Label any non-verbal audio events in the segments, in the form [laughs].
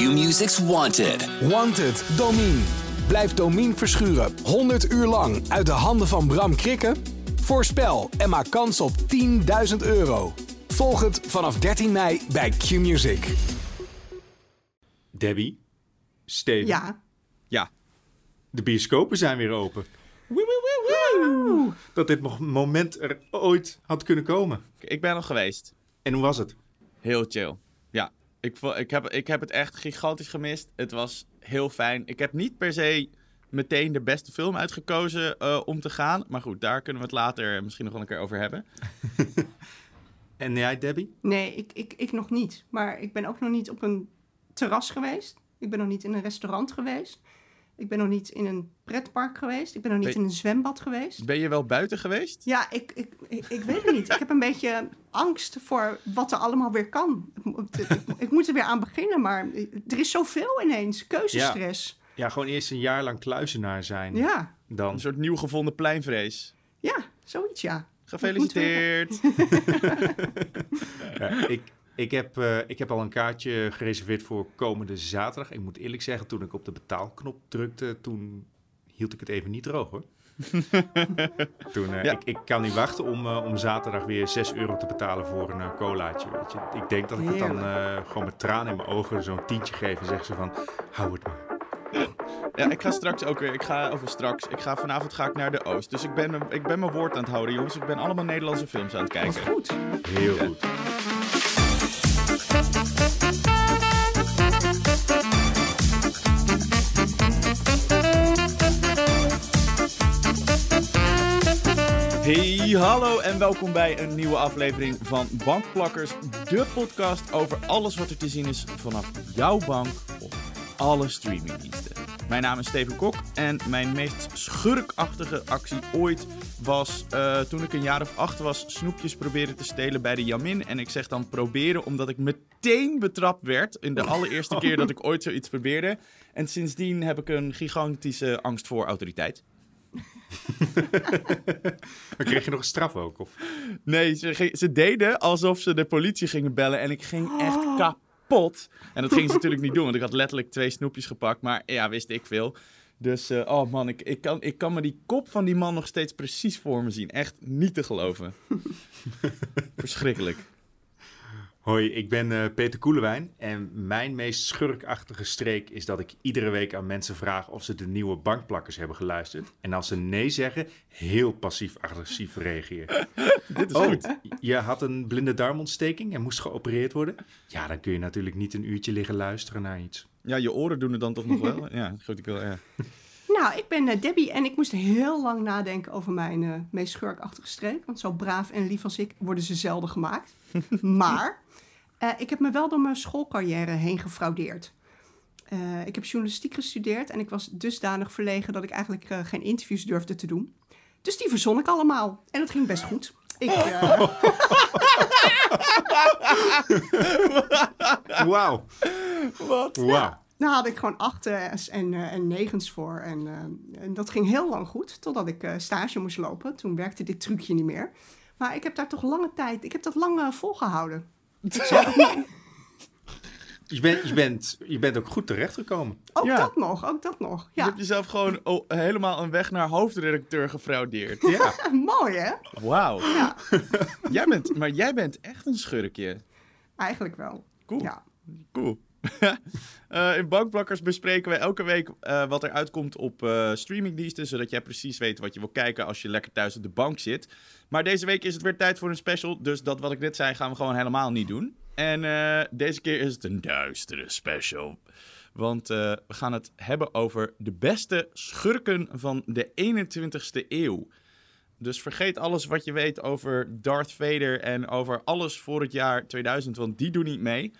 Q-Music's Wanted. Wanted, Domine. Blijf Domine verschuren 100 uur lang uit de handen van Bram Krikken? Voorspel en maak kans op 10.000 euro. Volg het vanaf 13 mei bij Q-Music. Debbie, Steven. Ja. Ja, de bioscopen zijn weer open. Woe, woe, woe. Dat dit mo- moment er ooit had kunnen komen. Ik ben nog geweest. En hoe was het? Heel chill. Ik, ik, heb, ik heb het echt gigantisch gemist. Het was heel fijn. Ik heb niet per se meteen de beste film uitgekozen eh, om te gaan. Maar goed, daar kunnen we het later misschien nog wel een keer over hebben. [laughs] En jij, Debbie? Nee, ik, ik, ik nog niet. Maar ik ben ook nog niet op een terras geweest. Ik ben nog niet in een restaurant geweest. Ik ben nog niet in een pretpark geweest. Ik ben nog niet Ben- in een zwembad geweest. Ben je wel buiten geweest? Ja, ik, ik, ik, ik weet het niet. Ik heb een beetje angst voor wat er allemaal weer kan. Ik, moet- ik, ik moet er weer aan beginnen, maar er is zoveel ineens. Keuzestress. Ja, gewoon eerst een jaar lang kluizenaar zijn. Ja, Dan. Een soort nieuw gevonden pleinvrees. ja, zoiets ja. Gefeliciteerd. [laughs] Ja, ik, ik, heb, eh, ik heb al een kaartje gereserveerd voor komende zaterdag. Ik moet eerlijk zeggen, toen ik op de betaalknop drukte, toen hield ik het even niet droog hoor. [laughs] toen, eh, Ja. ik, ik kan niet wachten om, eh, om zaterdag weer 6 euro te betalen voor een colaatje. Weet je. Ik denk dat ik het dan gewoon met tranen in mijn ogen zo'n tientje geef en zeggen ze van, hou het maar. Ja, ik ga straks ook weer. Ik ga over straks. Ik ga vanavond ga ik naar de Oost. Dus ik ben, ik ben mijn woord aan het houden, jongens. Ik ben allemaal Nederlandse films aan het Wat kijken. goed. Heel goed. Hey, hallo en welkom bij een nieuwe aflevering van Bankplakkers, de podcast over alles wat er te zien is vanaf jouw bank op alle streamingdiensten. Mijn naam is Steven Kok en mijn meest schurkachtige actie ooit was eh, toen ik een jaar of acht was snoepjes proberen te stelen bij de Jamin. En ik zeg dan proberen omdat ik meteen betrapt werd in de allereerste keer dat ik ooit zoiets probeerde. En sindsdien heb ik een gigantische angst voor autoriteit. [laughs] Maar kreeg je nog een straf ook? Of? Nee, ze, ze deden alsof ze de politie gingen bellen en ik ging echt [gasps] kapot. En dat gingen ze natuurlijk niet doen, want ik had letterlijk twee snoepjes gepakt. Maar ja, wist ik veel. Dus, eh, oh man, ik, ik, kan, ik kan me die kop van die man nog steeds precies voor me zien. Echt niet te geloven. [laughs] Verschrikkelijk. Hoi, ik ben eh, Peter Koelewijn en mijn meest schurkachtige streek is dat ik iedere week aan mensen vraag of ze de nieuwe bankplakkers hebben geluisterd. En als ze nee zeggen, heel passief-agressief reageren. [laughs] Dit is Oh, goed. je had een blinde darmontsteking en moest geopereerd worden? Ja, dan kun je natuurlijk niet een uurtje liggen luisteren naar iets. Ja, je oren doen het dan toch nog wel? Ja, goed. Ik wil, ja. [laughs] Nou, ik ben eh, Debbie en ik moest heel lang nadenken over mijn eh, meest schurkachtige streek. Want zo braaf en lief als ik worden ze zelden gemaakt. [laughs] maar eh, ik heb me wel door mijn schoolcarrière heen gefraudeerd. Eh, ik heb journalistiek gestudeerd en ik was dusdanig verlegen dat ik eigenlijk eh, geen interviews durfde te doen. Dus die verzon ik allemaal. En dat ging best goed. Ik, [laughs] Wauw. Wat? Wauw. Daar had ik gewoon achtens en, en negens voor. En, eh, en dat ging heel lang goed, totdat ik eh, stage moest lopen. Toen werkte dit trucje niet meer. Maar ik heb daar toch lange tijd, ik heb dat lang eh, volgehouden. Je, bent, je, bent, je bent ook goed terechtgekomen. Ook Ja. dat nog, ook dat nog. Je Ja, hebt jezelf gewoon oh, helemaal een weg naar hoofdredacteur gefraudeerd. Ja. [laughs] mooi hè? Wauw. Ja, Jij bent, maar jij bent echt een schurkje. eigenlijk wel. Cool. Ja. Cool. [laughs] Eh, in Bankplakkers bespreken we elke week eh, wat er uitkomt op eh, streamingdiensten, zodat jij precies weet wat je wil kijken als je lekker thuis op de bank zit. Maar deze week is het weer tijd voor een special, dus dat wat ik net zei gaan we gewoon helemaal niet doen. En deze keer is het een duistere special. Want we gaan het hebben over de beste schurken van de 21ste eeuw. Dus vergeet alles wat je weet over Darth Vader en over alles voor het jaar 2000, want die doen niet mee.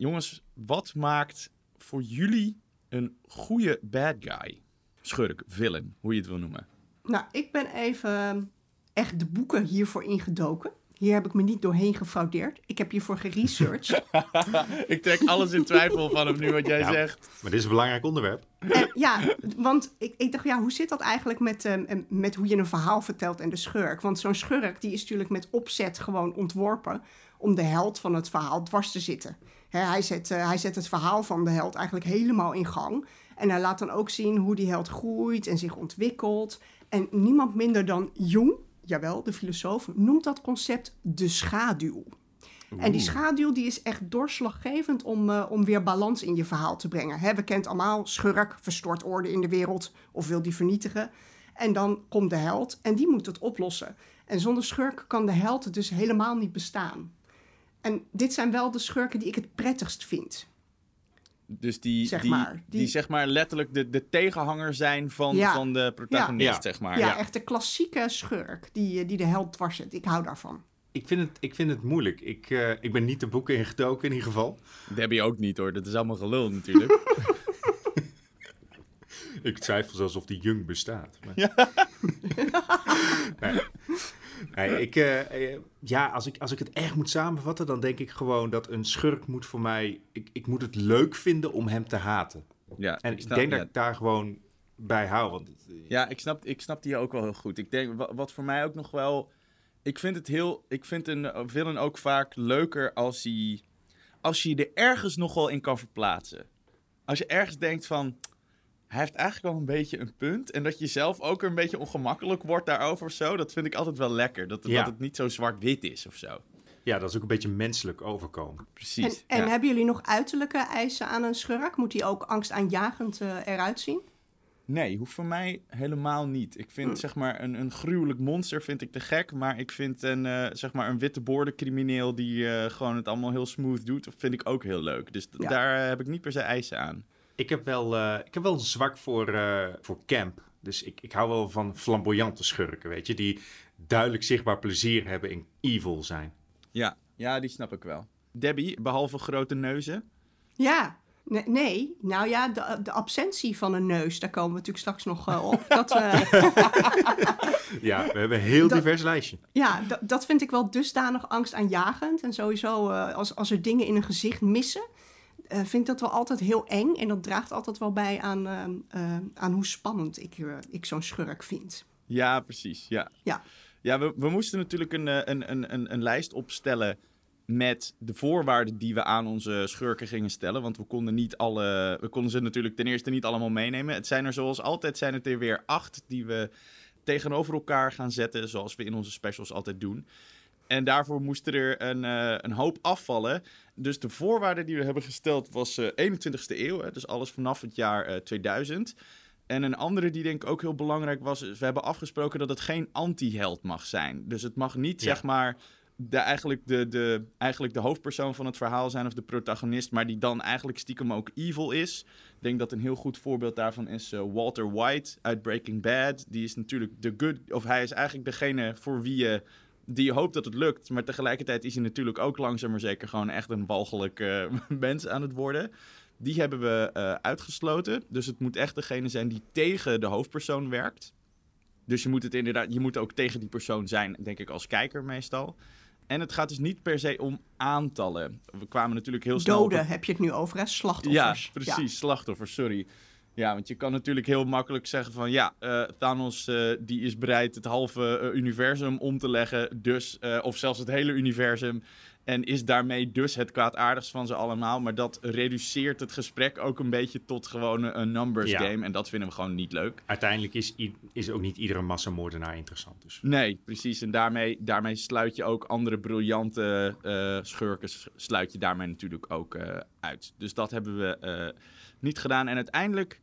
Jongens, wat maakt voor jullie een goede bad guy? Schurk, villain, hoe je het wil noemen. Nou, ik ben even echt de boeken hiervoor ingedoken. Hier heb ik me niet doorheen gefraudeerd. Ik heb hiervoor geresearched. [laughs] Ik trek alles in twijfel van hem nu wat jij Ja. zegt. Maar dit is een belangrijk onderwerp. En, ja, want ik, ik dacht, ja, hoe zit dat eigenlijk met, ehm, met hoe je een verhaal vertelt en de schurk? Want zo'n schurk die is natuurlijk met opzet gewoon ontworpen om de held van het verhaal dwars te zitten. Hij, zet, eh, hij zet het verhaal van de held eigenlijk helemaal in gang. En hij laat dan ook zien hoe die held groeit en zich ontwikkelt. En niemand minder dan Jung, jawel, de filosoof, noemt dat concept de schaduw. En die schaduw die is echt doorslaggevend om, eh, om weer balans in je verhaal te brengen. We kennen allemaal schurk, verstoort orde in de wereld of wil die vernietigen. En dan komt de held en die moet het oplossen. En zonder schurk kan de held dus helemaal niet bestaan. En dit zijn wel de schurken die ik het prettigst vind. Dus die, Zeg die, maar, die, die- zeg maar letterlijk de, de tegenhanger zijn van, Ja. van de protagonist, Ja. zeg maar. ja, Ja. echt de klassieke schurk die, eh, die de held dwars zit. Ik hou daarvan. Ik vind het, ik vind het moeilijk. Ik, eh, ik ben niet de boeken ingedoken in ieder geval. Debbie ook niet hoor, dat is allemaal gelul natuurlijk. [laughs] Ik twijfel zelfs of die Jung bestaat. Maar... [laughs] nee. Nee, ik, eh, eh, ja, als ik, als ik het echt moet samenvatten, dan denk ik gewoon dat een schurk moet voor mij... Ik, ik moet het leuk vinden om hem te haten. ja, En ik snap- denk ja. dat ik daar gewoon bij hou. Want het, eh, Ja, ik snap, ik snap die ook wel heel goed. Ik denk, wa- wat voor mij ook nog wel... Ik vind het heel... Ik vind een villain ook vaak leuker als hij... Als je je er ergens nog wel in kan verplaatsen. Als je ergens denkt van... Hij heeft eigenlijk wel een beetje een punt. En dat je zelf ook een beetje ongemakkelijk wordt daarover of zo. Dat vind ik altijd wel lekker. Dat, Ja. dat het niet zo zwart-wit is of zo. ja, dat is ook een beetje menselijk overkomen. En, Precies. en ja. hebben jullie nog uiterlijke eisen aan een schurk? Moet hij ook angstaanjagend eh, eruit zien? Nee, hoeft voor mij helemaal niet. Ik vind zeg maar een, een gruwelijk monster vind ik te gek. Maar ik vind een, eh, zeg maar een witte crimineel die eh, gewoon het allemaal heel smooth doet, vind ik ook heel leuk. Dus Ja. daar heb ik niet per se eisen aan. Ik heb wel, eh, ik heb wel een zwak voor, eh, voor camp. Dus ik, ik hou wel van flamboyante schurken, weet je. Die duidelijk zichtbaar plezier hebben in evil zijn. Ja, ja, die snap ik wel. Debbie, behalve grote neuzen. Ja, nee, nee. nou ja, de, de absentie van een neus, daar komen we natuurlijk straks nog eh, op. Dat, [laughs] Ja, we hebben een heel Dat- divers lijstje. ja, dat, dat vind ik wel dusdanig angstaanjagend. En sowieso, eh, als, als er dingen in een gezicht missen, eh, vind ik dat wel altijd heel eng. En dat draagt altijd wel bij aan, eh, eh, aan hoe spannend ik, eh, ik zo'n schurk vind. Ja, precies. Ja, Ja. ja we, we moesten natuurlijk een, een, een, een, een lijst opstellen met de voorwaarden die we aan onze schurken gingen stellen. Want we konden, niet alle, we konden ze natuurlijk ten eerste niet allemaal meenemen. Het zijn er zoals altijd zijn het er weer acht die we tegenover elkaar gaan zetten, zoals we in onze specials altijd doen. En daarvoor moesten er een, eh, een hoop afvallen. Dus de voorwaarden die we hebben gesteld was eh 21ste eeuw. Hè, dus alles vanaf het jaar eh, 2000. En een andere die denk ik ook heel belangrijk was... is we hebben afgesproken dat het geen anti-held mag zijn. Dus het mag niet, Ja. zeg maar... De, eigenlijk, de, de, eigenlijk de hoofdpersoon van het verhaal zijn of de protagonist... maar die dan eigenlijk stiekem ook evil is. Ik denk dat een heel goed voorbeeld daarvan is eh, Walter White uit Breaking Bad. Die is natuurlijk de good... of hij is eigenlijk degene voor wie je... die je hoopt dat het lukt. Maar tegelijkertijd is hij natuurlijk ook langzaam maar zeker... gewoon echt een walgelijk eh, [laughs] mens aan het worden... Die hebben we eh, uitgesloten. Dus het moet echt degene zijn die tegen de hoofdpersoon werkt. Dus je moet het inderdaad, je moet ook tegen die persoon zijn, denk ik, als kijker meestal. En het gaat dus niet per se om aantallen. We kwamen natuurlijk heel snel. Doden heb je het nu over, hè? Ja, Slachtoffers. precies. Slachtoffers, sorry. Ja, want je kan natuurlijk heel makkelijk zeggen van ja, eh, Thanos eh, die is bereid het halve eh, universum om te leggen, dus, of zelfs het hele universum. En is daarmee dus het kwaadaardigst van ze allemaal. Maar dat reduceert het gesprek ook een beetje tot gewoon een numbers Ja. game. En dat vinden we gewoon niet leuk. Uiteindelijk is, is ook niet iedere massamoordenaar interessant. Dus. Nee, precies. En daarmee, daarmee sluit je ook andere briljante schurken, sluit je daarmee natuurlijk ook uit. Dus dat hebben we niet gedaan. En uiteindelijk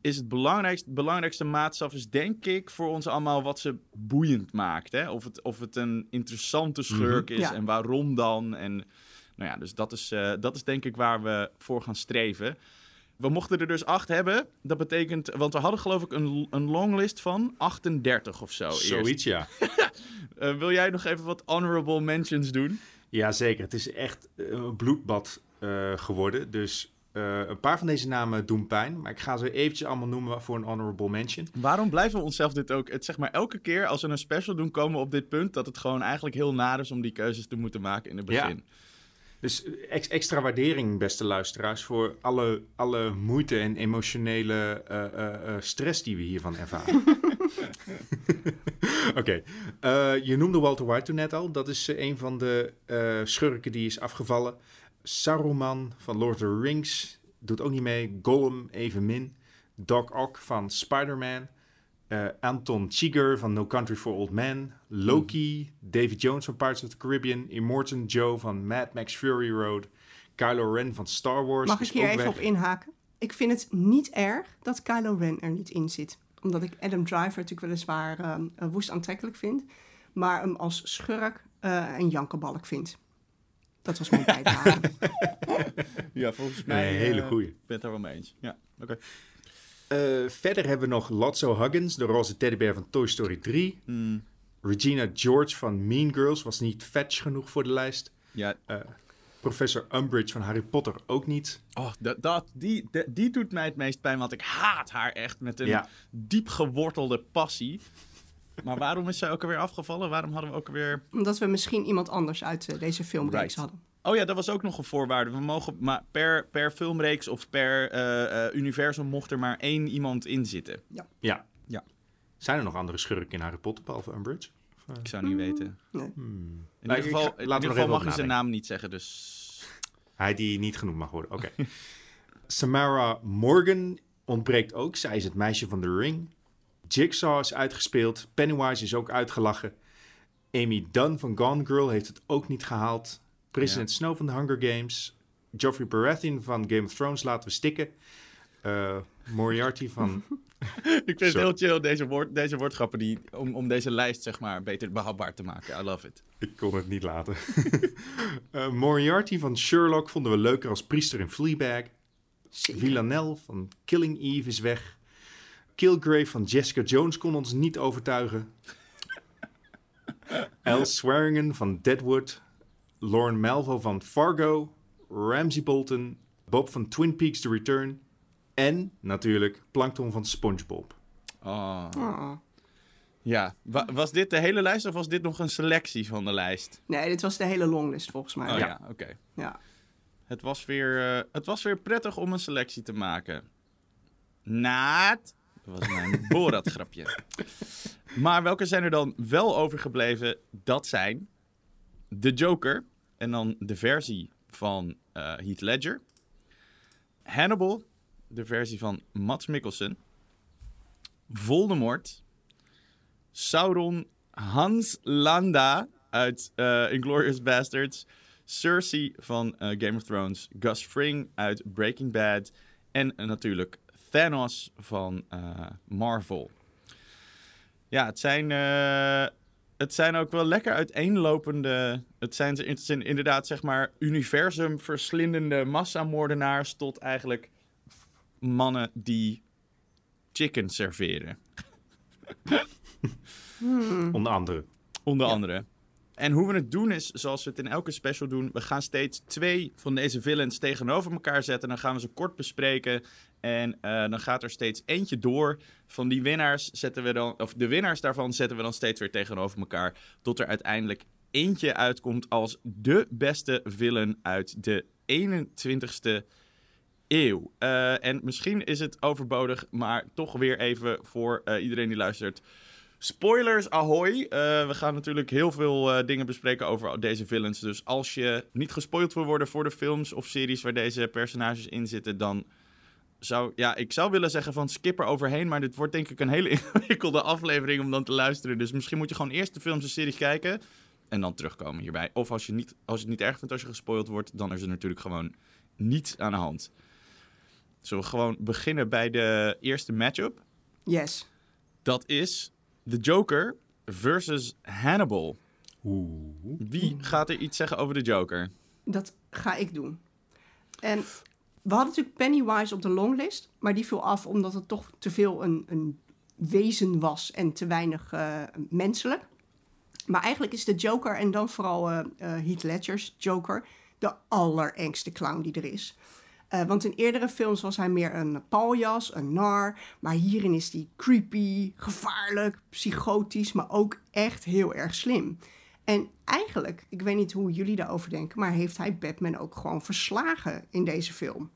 is het belangrijkste, belangrijkste maatstaf is denk ik voor ons allemaal wat ze boeiend maakt. Hè? Of, het, of het een interessante schurk is Ja. en waarom dan. En nou ja, dus dat is, eh, dat is denk ik waar we voor gaan streven. We mochten er dus acht hebben. Dat betekent, want we hadden geloof ik een, een longlist van 38 of zo. Zoiets, ja. [laughs] Eh, wil jij nog even wat honorable mentions doen? Jazeker, het is echt eh, een bloedbad eh, geworden. Dus eh, een paar van deze namen doen pijn. Maar ik ga ze eventjes allemaal noemen voor een honorable mention. Waarom blijven we onszelf dit ook... Het, zeg maar, elke keer als we een special doen, komen we op dit punt... dat het gewoon eigenlijk heel naar is om die keuzes te moeten maken in het Ja. begin. Dus eh, ex- extra waardering, beste luisteraars, voor alle, alle moeite en emotionele eh, stress die we hiervan ervaren. [laughs] Oké, je noemde Walter White toen net al. Dat is een van de schurken die is afgevallen. Saruman van Lord of the Rings doet ook niet mee. Gollum evenmin. Doc Ock van Spider-Man. Eh, Anton Chigurh van No Country for Old Men. Loki. David Jones van Pirates of the Caribbean. Immortan Joe van Mad Max Fury Road. Kylo Ren van Star Wars. Mag ik hier even weg. op inhaken? Ik vind het niet erg dat Kylo Ren er niet in zit. Omdat ik Adam Driver natuurlijk weliswaar eh, woest aantrekkelijk vind. Maar hem als schurk eh, een jankerbalk vind. Dat was mijn bijdrage. [laughs] Ja, volgens mij. Een hele eh, goeie. Ik ben het er wel mee eens. Ja, oké. Eh, verder hebben we nog Lotso Huggins, de roze teddybeer van Toy Story 3. Hmm, Regina George van Mean Girls was niet fetch genoeg voor de lijst. ja, Eh, Professor Umbridge van Harry Potter ook niet. oh, dat, dat, die, die doet mij het meest pijn, want ik haat haar echt met een Ja. diep gewortelde passie. Maar waarom is zij ook alweer afgevallen? Waarom hadden we ook alweer... Omdat we misschien iemand anders uit eh, deze filmreeks Right. hadden. Oh ja, dat was ook nog een voorwaarde. We mogen maar per, per filmreeks of per eh, eh, universum mocht er maar één iemand in zitten. Ja. Ja. Zijn er nog andere schurken in Harry Potter behalve Umbridge? Ik zou niet weten. Nee. Hmm. In Nou, ieder ik geval, ga- in laten we ieder geval mag je zijn naam niet zeggen, dus... Hij die niet genoemd mag worden, oké. [laughs] Samara Morgan ontbreekt ook. Zij is het meisje van de ring. Jigsaw is uitgespeeld. Pennywise is ook uitgelachen. Amy Dunn van Gone Girl heeft het ook niet gehaald. President Snow van de Hunger Games. Geoffrey Baratheon van Game of Thrones laten we stikken. Eh, Moriarty van... [laughs] Ik vind het heel chill, deze, woord, deze woordgrappen, die, om, om deze lijst zeg maar beter behapbaar te maken. I love it. Ik kon het niet laten. [laughs] Eh, Moriarty van Sherlock vonden we leuker als priester in Fleabag. Zeker. Villanelle van Killing Eve is weg. Kilgrave van Jessica Jones kon ons niet overtuigen. [laughs] Al Swearingen van Deadwood. Lauren Melvo van Fargo. Ramsey Bolton. Bob van Twin Peaks The Return. En natuurlijk Plankton van SpongeBob. Oh. Oh. Ja, Wa- was dit de hele lijst of was dit nog een selectie van de lijst? Nee, dit was de hele longlist volgens mij. Oh Ja. ja, oké. Ja. Het, was weer, eh, het was weer prettig om een selectie te maken. Naad. Dat was mijn [laughs] Borat-grapje. Maar welke zijn er dan wel overgebleven? Dat zijn The Joker. En dan de versie van eh Heath Ledger. Hannibal. De versie van Mats Mikkelsen. Voldemort. Sauron Hans Landa uit eh Inglourious Bastards. Cersei van eh, Game of Thrones. Gus Fring uit Breaking Bad. En natuurlijk Thanos van eh, Marvel. Ja, het zijn, eh, het zijn ook wel lekker uiteenlopende... Het zijn, het zijn inderdaad, zeg maar, universumverslindende massamoordenaars... tot eigenlijk mannen die chicken serveren. [laughs] Onder andere. Onder Ja. andere. En hoe we het doen is, zoals we het in elke special doen, we gaan steeds twee van deze villains tegenover elkaar zetten. Dan gaan we ze kort bespreken. En eh, dan gaat er steeds eentje door. Van die winnaars zetten we dan, of de winnaars daarvan zetten we dan steeds weer tegenover elkaar. Tot er uiteindelijk eentje uitkomt als de beste villain uit de 21ste eeuw. Eh, en misschien is het overbodig, maar toch weer even voor eh, iedereen die luistert. Spoilers, ahoy. Eh, we gaan natuurlijk heel veel eh, dingen bespreken over deze villains. Dus als je niet gespoild wil worden voor de films of series waar deze personages in zitten, dan zou... Ja, ik zou willen zeggen van skip er overheen, maar dit wordt denk ik een hele [laughs] ingewikkelde aflevering om dan te luisteren. Dus misschien moet je gewoon eerst de films en series kijken en dan terugkomen hierbij. Of als je, niet, als je het niet erg vindt als je gespoild wordt, dan is er natuurlijk gewoon niets aan de hand. Zullen we gewoon beginnen bij de eerste matchup? Yes. Dat is The Joker versus Hannibal. Oeh. Wie gaat er iets zeggen over de Joker? Dat ga ik doen. En we hadden natuurlijk Pennywise op de longlist, maar die viel af omdat het toch te veel een, een wezen was en te weinig eh, menselijk. Maar eigenlijk is de Joker en dan vooral eh eh, Heath Ledger's Joker de allerengste clown die er is. Eh, want in eerdere films was hij meer een paljas, een nar. Maar hierin is hij creepy, gevaarlijk, psychotisch, maar ook echt heel erg slim. En eigenlijk, ik weet niet hoe jullie daarover denken, maar heeft hij Batman ook gewoon verslagen in deze film?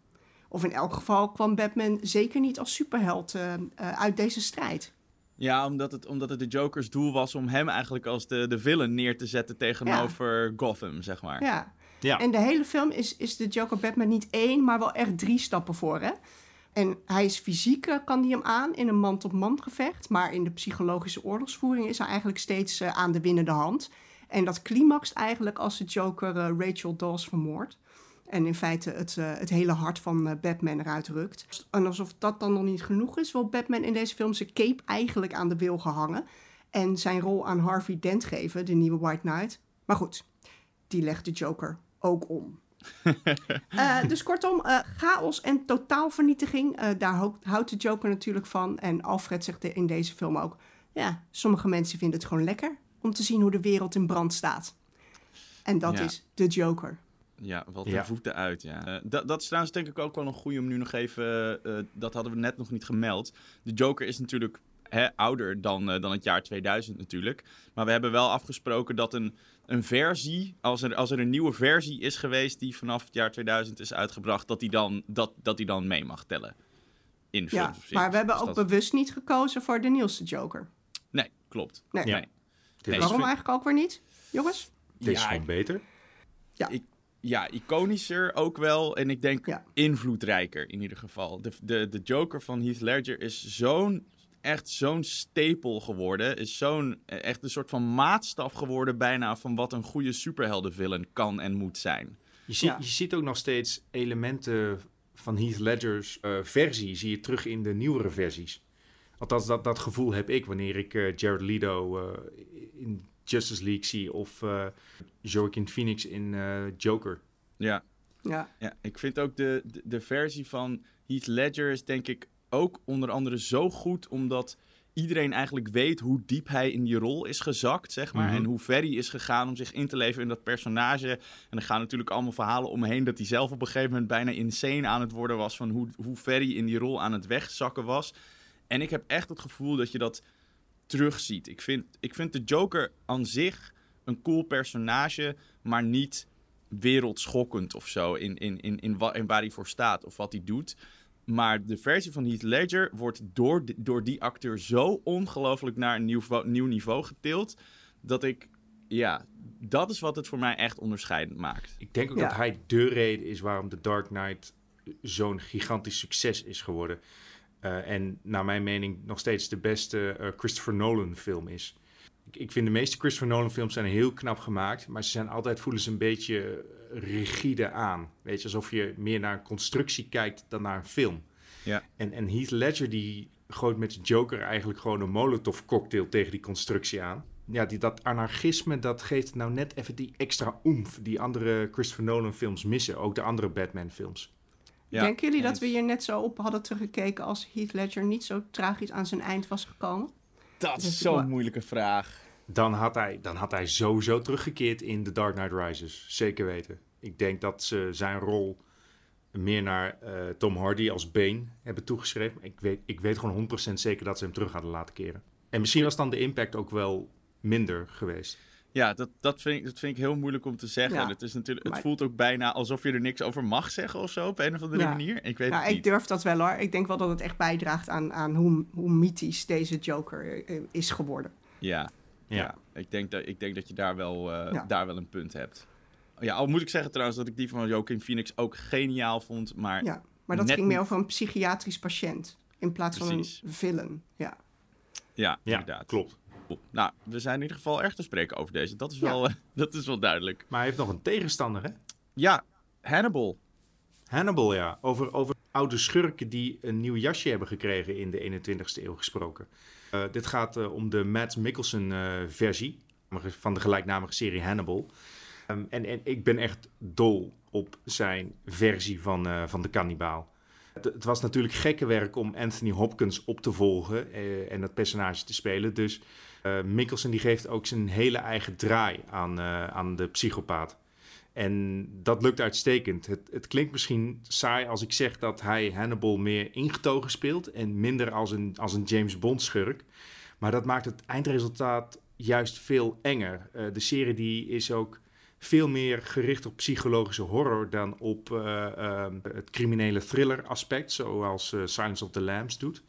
Of in elk geval kwam Batman zeker niet als superheld eh, eh, uit deze strijd. Ja, omdat het, omdat het de Jokers doel was om hem eigenlijk als de, de villain neer te zetten tegenover Gotham, zeg maar. Ja, Ja. En de hele film is, is de Joker Batman niet één, maar wel echt drie stappen voor. Hè? En hij is fysiek, kan hij hem aan in een man-tot-man gevecht. Maar in de psychologische oorlogsvoering is hij eigenlijk steeds eh, aan de winnende hand. En dat climaxt eigenlijk als de Joker eh, Rachel Dawes vermoordt. En in feite het, eh, het hele hart van Batman eruit rukt. En alsof dat dan nog niet genoeg is, wil Batman in deze film zijn cape eigenlijk aan de wil gehangen. En zijn rol aan Harvey Dent geven, de nieuwe White Knight. Maar goed, die legt de Joker ook om. [laughs] Eh, dus kortom, eh, chaos en totaalvernietiging. eh, daar houdt- houdt de Joker natuurlijk van. En Alfred zegt in deze film ook... Ja, sommige mensen vinden het gewoon lekker om te zien hoe de wereld in brand staat. En dat Ja. is de Joker. Ja, wel ten Ja. voeten uit, ja. Eh, dat, dat is trouwens denk ik ook wel een goeie om nu nog even... eh, dat hadden we net nog niet gemeld. De Joker is natuurlijk hè, ouder dan, eh, dan het jaar 2000 natuurlijk. Maar we hebben wel afgesproken dat een, een versie... Als er, als er een nieuwe versie is geweest die vanaf het jaar 2000 is uitgebracht... dat die dan, dat, dat die dan mee mag tellen. In Ja, maar we hebben Dus ook dat- bewust niet gekozen voor de nieuwste Joker. Nee, klopt. Nee. Ja. Waarom vind- eigenlijk ook weer niet, jongens? dit is Ja, gewoon beter. ja, iconischer ook wel. En ik denk Ja. invloedrijker in ieder geval. De, de, de Joker van Heath Ledger is zo'n, echt zo'n stapel geworden. Is zo'n, eh, echt een soort van maatstaf geworden bijna van wat een goede superheldenvillain kan en moet zijn. Je, Ja. je ziet ook nog steeds elementen van Heath Ledger's eh, versie, zie je terug in de nieuwere versies. Althans, dat, dat gevoel heb ik wanneer ik eh, Jared Leto eh, in Justice League zie of eh Joaquin Phoenix in eh, Joker. Ja, Ja, ja ik vind ook de, de, de versie van Heath Ledger is denk ik ook onder andere zo goed omdat iedereen eigenlijk weet hoe diep hij in die rol is gezakt, zeg maar. Mhm. En hoe ver hij is gegaan om zich in te leven in dat personage. En er gaan natuurlijk allemaal verhalen omheen dat hij zelf op een gegeven moment bijna insane aan het worden was van hoe, hoe ver hij in die rol aan het wegzakken was. En ik heb echt het gevoel dat je dat terugziet. Ik vind, ik vind de Joker aan zich een cool personage, maar niet wereldschokkend of zo in, in, in, in, wa- in waar hij voor staat of wat hij doet. Maar de versie van Heath Ledger wordt door, door die acteur zo ongelooflijk naar een nieuw, niveau getild. Dat ik, ja, dat is wat het voor mij echt onderscheidend maakt. Ik denk ook Ja. dat hij de reden is waarom The Dark Knight zo'n gigantisch succes is geworden. Eh, en naar mijn mening nog steeds de beste eh, Christopher Nolan film is. Ik, ik vind de meeste Christopher Nolan films zijn heel knap gemaakt, maar ze zijn altijd voelen ze een beetje rigide aan. Weet je, alsof je meer naar een constructie kijkt dan naar een film. Ja. En, en Heath Ledger die gooit met de Joker eigenlijk gewoon een Molotov cocktail tegen die constructie aan. Ja, die, dat anarchisme, dat geeft nou net even die extra oemf die andere Christopher Nolan films missen. Ook de andere Batman films. Ja, Denken jullie dat we hier net zo op hadden teruggekeken als Heath Ledger niet zo tragisch aan zijn eind was gekomen? Dat is zo'n moeilijke vraag. Dan had, hij, dan had hij sowieso teruggekeerd in The Dark Knight Rises. Zeker weten. Ik denk dat ze zijn rol meer naar eh, Tom Hardy als Bane hebben toegeschreven. Ik weet, ik weet gewoon 100% zeker dat ze hem terug hadden laten keren. En misschien was dan de impact ook wel minder geweest. Ja, dat, dat, vind ik, dat vind ik heel moeilijk om te zeggen. Ja, het, is natuurlijk, het maar- voelt ook bijna alsof je er niks over mag zeggen of zo, op een of andere Ja. manier. Ik weet Nou, het ik niet. durf dat wel hoor. Ik denk wel dat het echt bijdraagt aan, aan hoe, hoe mythisch deze Joker eh, is geworden. Ja, ja. Ja. Ik, denk dat, ik denk dat je daar wel, eh, Ja. daar wel een punt hebt. Ja, al moet ik zeggen trouwens dat ik die van Joaquin Phoenix ook geniaal vond. Maar Ja, maar dat Net ging meer over een psychiatrisch patiënt in plaats Precies. van een villain. Ja. ja, Ja, inderdaad. klopt. Nou, we zijn in ieder geval erg te spreken over deze. Dat is Ja. wel, eh, [laughs] dat is wel duidelijk. Maar hij heeft nog een tegenstander, hè? Ja, Hannibal. Hannibal, ja. Over, over oude schurken die een nieuw jasje hebben gekregen in de 21ste eeuw gesproken. Eh, dit gaat eh, om de Matt Mikkelsen eh, versie van de gelijknamige serie Hannibal. Ehm, en, en ik ben echt dol op zijn versie van, eh, van de kannibaal. Het, het was natuurlijk gekke werk om Anthony Hopkins op te volgen eh, en dat personage te spelen. Dus eh Mikkelsen die geeft ook zijn hele eigen draai aan, eh, aan de psychopaat. En dat lukt uitstekend. Het, het klinkt misschien saai als ik zeg dat hij Hannibal meer ingetogen speelt en minder als een, als een James Bond schurk. Maar dat maakt het eindresultaat juist veel enger. Eh, de serie die is ook veel meer gericht op psychologische horror dan op het criminele thriller aspect, zoals Silence of the Lambs doet.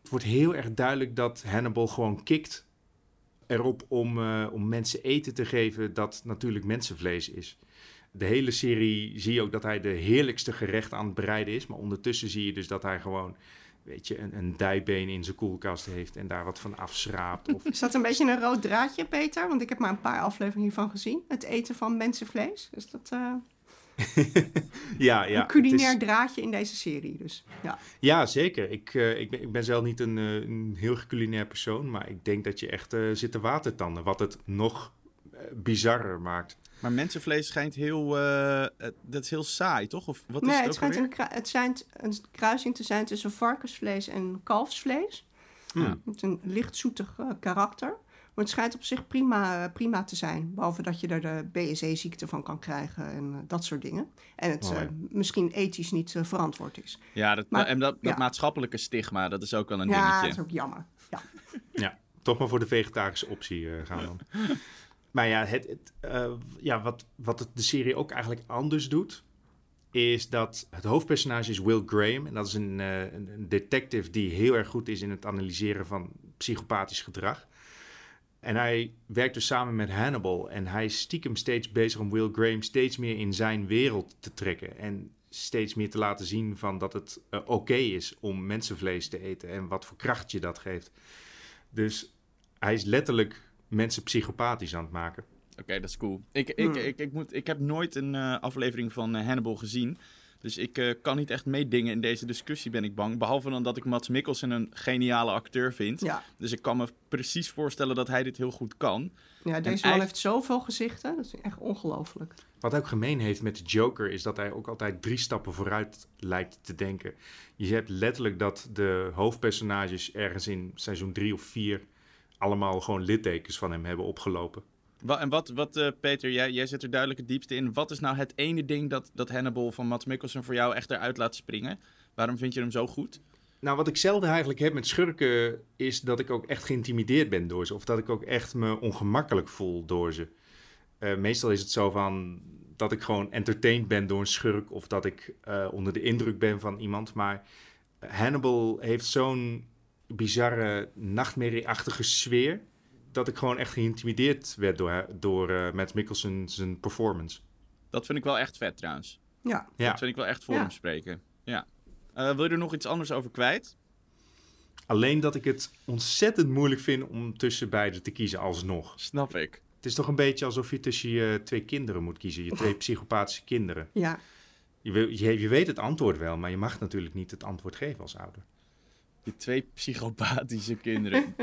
Het wordt heel erg duidelijk dat Hannibal gewoon kikt erop om, eh, om mensen eten te geven dat natuurlijk mensenvlees is. de hele serie zie je ook dat hij de heerlijkste gerechten aan het bereiden is. Maar ondertussen zie je dus dat hij gewoon, weet je, een, een dijbeen in zijn koelkast heeft en daar wat van afschraapt. Of... [laughs] Is dat een beetje een rood draadje, Peter? Want ik heb maar een paar afleveringen hiervan gezien. Het eten van mensenvlees. Is dat eh, [laughs] ja, ja. een culinair het is- draadje in deze serie? Dus ja. Ja, zeker. Ik, eh, ik, ben, ik ben zelf niet een, eh, een heel culinair persoon, maar ik denk dat je echt eh, zit te watertanden, wat het nog bizarrer maakt. Maar mensenvlees schijnt heel... eh, het- dat is heel saai, toch? Of wat is nee, het het ook schijnt een, het zijn een kruising te zijn tussen varkensvlees en kalfsvlees. Hmm. Met een licht zoetig eh, karakter. Maar het schijnt op zich prima, prima te zijn. Behalve dat je er de BSE-ziekte van kan krijgen en eh, dat soort dingen. En het ja. eh, misschien ethisch niet eh, verantwoord is. Ja, dat, Maar- en dat, dat ja. maatschappelijke stigma, dat is ook wel een ja, dat dingetje. is ook jammer. Ja. [laughs] Ja, toch maar voor de vegetarische optie eh, gaan dan. [laughs] maar ja, het, het, eh, ja wat, wat het de serie ook eigenlijk anders doet, is dat het hoofdpersonage is Will Graham. En dat is een, eh, een, een detective die heel erg goed is in het analyseren van psychopathisch gedrag. En hij werkt dus samen met Hannibal. En hij is stiekem steeds bezig om Will Graham steeds meer in zijn wereld te trekken. En steeds meer te laten zien van dat het eh, oké is om mensenvlees te eten. En wat voor kracht je dat geeft. Dus hij is letterlijk mensen psychopathisch aan het maken. Oké, dat is cool. Ik, ik, Hmm. ik, ik, moet, ik heb nooit een eh, aflevering van eh, Hannibal gezien. Dus ik eh, kan niet echt meedingen in deze discussie, ben ik bang. Behalve dan dat ik Mats Mikkelsen een geniale acteur vind. Ja. Dus ik kan me precies voorstellen dat hij dit heel goed kan. ja, deze man eigenlijk- heeft zoveel gezichten. Dat is echt ongelooflijk. Wat hij ook gemeen heeft met de Joker is dat hij ook altijd drie stappen vooruit lijkt te denken. Je hebt letterlijk dat de hoofdpersonages ergens in seizoen drie of vier allemaal gewoon littekens van hem hebben opgelopen. En wat, wat eh, Peter, jij, jij zit er duidelijk het diepste in. Wat is nou het ene ding dat, dat Hannibal van Mats Mikkelsen voor jou echt eruit laat springen? Waarom vind je hem zo goed? Nou, wat ik zelden eigenlijk heb met schurken is dat ik ook echt geïntimideerd ben door ze. Of dat ik ook echt me ongemakkelijk voel door ze. Eh, meestal is het zo van dat ik gewoon entertained ben door een schurk of dat ik eh, onder de indruk ben van iemand. Maar Hannibal heeft zo'n bizarre nachtmerrieachtige sfeer dat ik gewoon echt geïntimideerd werd door, door eh, Matt Mikkelsen zijn performance. Dat vind ik wel echt vet trouwens. Ja. Ja. Dat vind ik wel echt voor Ja. hem spreken. Ja. Eh, wil je er nog iets anders over kwijt? Alleen dat ik het ontzettend moeilijk vind om tussen beide te kiezen alsnog. Snap ik. Het is toch een beetje alsof je tussen je twee kinderen moet kiezen. Je twee psychopathische kinderen. Ja. Je, je, je weet het antwoord wel, maar je mag natuurlijk niet het antwoord geven als ouder. Die twee psychopathische kinderen.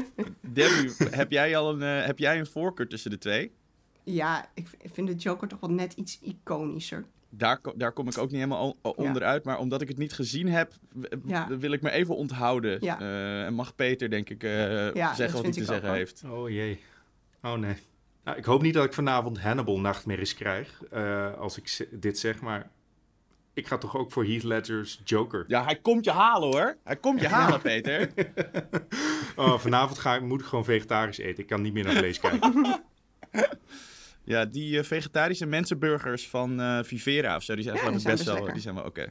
Debbie, heb jij al een, eh, heb jij een voorkeur tussen de twee? ja, ik vind de Joker toch wel net iets iconischer. Daar, daar kom ik ook niet helemaal o- o- Ja. onderuit. Maar omdat ik het niet gezien heb, Ja. wil ik me even onthouden. Ja. Eh, en mag Peter, denk ik, eh, zeggen wat hij te ook, zeggen heeft. Oh jee. Oh nee. Nou, ik hoop niet dat ik vanavond Hannibal nachtmerries krijg eh, als ik dit zeg, maar ik ga toch ook voor Heath Ledger's Joker. Ja, hij komt je halen hoor. Hij komt je [laughs] halen, Peter. [laughs] Oh, vanavond ga ik, moet ik gewoon vegetarisch eten. Ik kan niet meer naar vlees kijken. [laughs] Ja, die eh, vegetarische mensenburgers van eh, Vivera of zo, die zijn Ja, die zijn best wel... Die zijn wel oké.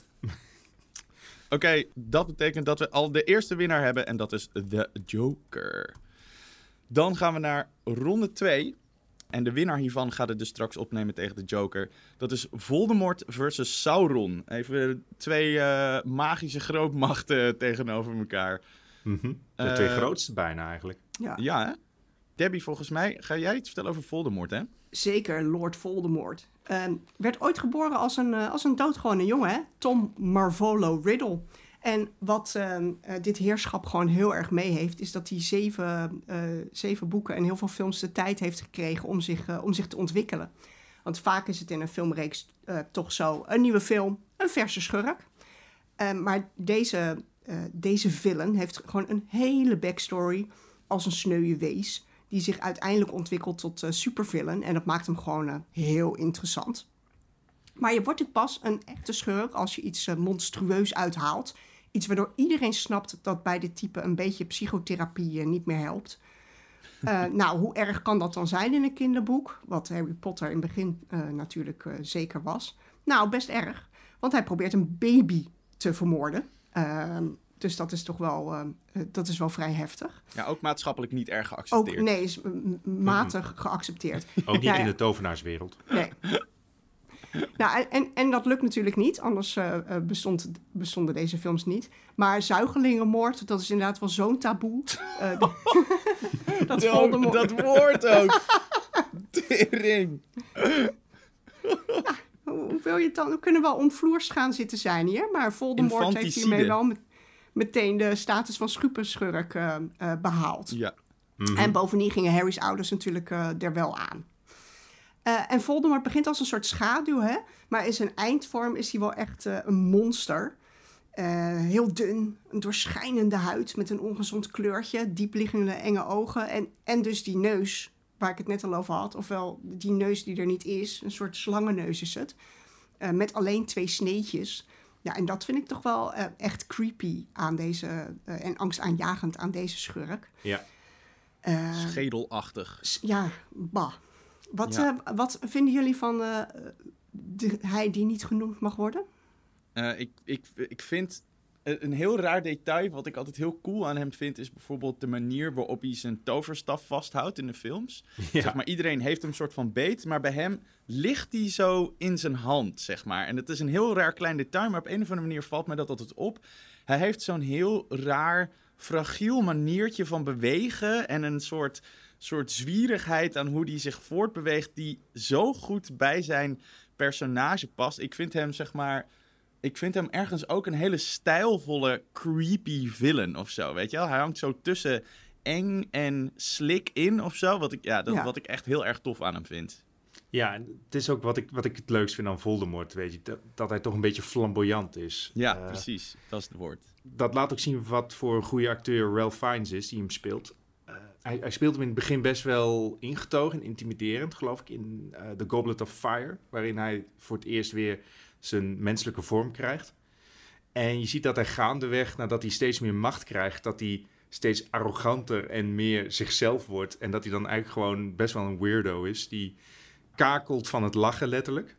Oké, dat betekent dat we al de eerste winnaar hebben en dat is The Joker. Dan gaan we naar ronde 2. En de winnaar hiervan gaat het dus straks opnemen tegen de Joker. Dat is Voldemort versus Sauron. Even twee eh, magische grootmachten [laughs] tegenover elkaar. Mhm. De twee Eh, grootste bijna eigenlijk. Ja. Ja, hè? Debbie, volgens mij ga jij iets vertellen over Voldemort, hè? Zeker, Lord Voldemort. Ehm, werd ooit geboren als een, eh, als een doodgewone jongen, hè? Tom Marvolo Riddle. En wat ehm, eh, dit heerschap gewoon heel erg mee heeft, is dat hij zeven, eh, zeven boeken en heel veel films de tijd heeft gekregen om zich, eh, om zich te ontwikkelen. Want vaak is het in een filmreeks toch zo: een nieuwe film, een verse schurk. Ehm, maar deze, deze villain heeft gewoon een hele backstory als een sneuwe wees. Die zich uiteindelijk ontwikkelt tot supervillain. En dat maakt hem gewoon heel interessant. Maar je wordt ook pas een echte schurk als je iets monstrueus uithaalt. Iets waardoor iedereen snapt dat bij dit type een beetje psychotherapie eh, niet meer helpt. Eh, [laughs] nou, hoe erg kan dat dan zijn in een kinderboek? Wat Harry Potter in het begin eh, natuurlijk eh, zeker was. Nou, best erg. Want hij probeert een baby te vermoorden. Ehm, dus dat is toch wel, dat is wel vrij heftig. Ja, ook maatschappelijk niet erg Ook geaccepteerd. nee, is matig geaccepteerd. Ook niet ja. in de tovenaarswereld. Nee. [laughs] [laughs] Nou, en- en, dat lukt natuurlijk niet, anders eh, eh, bestond, bestonden deze films niet. Maar zuigelingenmoord, dat is inderdaad wel zo'n taboe. [laughs] Eh, [laughs] dat dat woord ook. Tering. Hoe wil je het dan? We kunnen wel omvloers gaan zitten zijn hier, maar Voldemort heeft hiermee wel met- meteen de status van schupenschurk eh, behaald. Ja. En bovendien gingen Harry's ouders natuurlijk er wel aan. Eh, en Voldemort begint als een soort schaduw, hè? maar in zijn eindvorm is hij wel echt eh, een monster. Eh, heel dun, een doorschijnende huid met een ongezond kleurtje, diepliggende enge ogen en, en dus die neus waar ik het net al over had. Ofwel die neus die er niet is, een soort slangenneus is het, eh, met alleen twee sneetjes. Ja, en dat vind ik toch wel eh, echt creepy aan deze, eh, en angstaanjagend aan deze schurk. Ja. Eh, Schedelachtig. S- Ja, bah. Wat, Ja. eh, wat vinden jullie van eh, de, hij die niet genoemd mag worden? Eh, ik, ik, ik vind een heel raar detail, wat ik altijd heel cool aan hem vind, is bijvoorbeeld de manier waarop hij zijn toverstaf vasthoudt in de films. Ja. Zeg maar, iedereen heeft hem een soort van beet, maar bij hem ligt hij zo in zijn hand, zeg maar. En het is een heel raar klein detail, maar op een of andere manier valt mij dat altijd op. Hij heeft zo'n heel raar, fragiel maniertje van bewegen en een soort, soort zwierigheid aan hoe hij zich voortbeweegt, die zo goed bij zijn personage past. Ik vind hem, zeg maar, ik vind hem ergens ook een hele stijlvolle, creepy villain of zo, weet je wel? Hij hangt zo tussen eng en slik in of zo, wat ik, ja, dat, Ja. wat ik echt heel erg tof aan hem vind. Ja, het is ook wat ik, wat ik het leukst vind aan Voldemort, weet je. Dat, dat hij toch een beetje flamboyant is. Ja, Eh, precies. Dat is het woord. dat laat ook zien wat voor een goede acteur Ralph Fiennes is die hem speelt. Hij, hij speelt hem in het begin best wel ingetogen en intimiderend, geloof ik, in eh The Goblet of Fire, waarin hij voor het eerst weer zijn menselijke vorm krijgt. En je ziet dat hij gaandeweg, nadat hij steeds meer macht krijgt, dat hij steeds arroganter en meer zichzelf wordt. En dat hij dan eigenlijk gewoon best wel een weirdo is, die kakelt van het lachen letterlijk.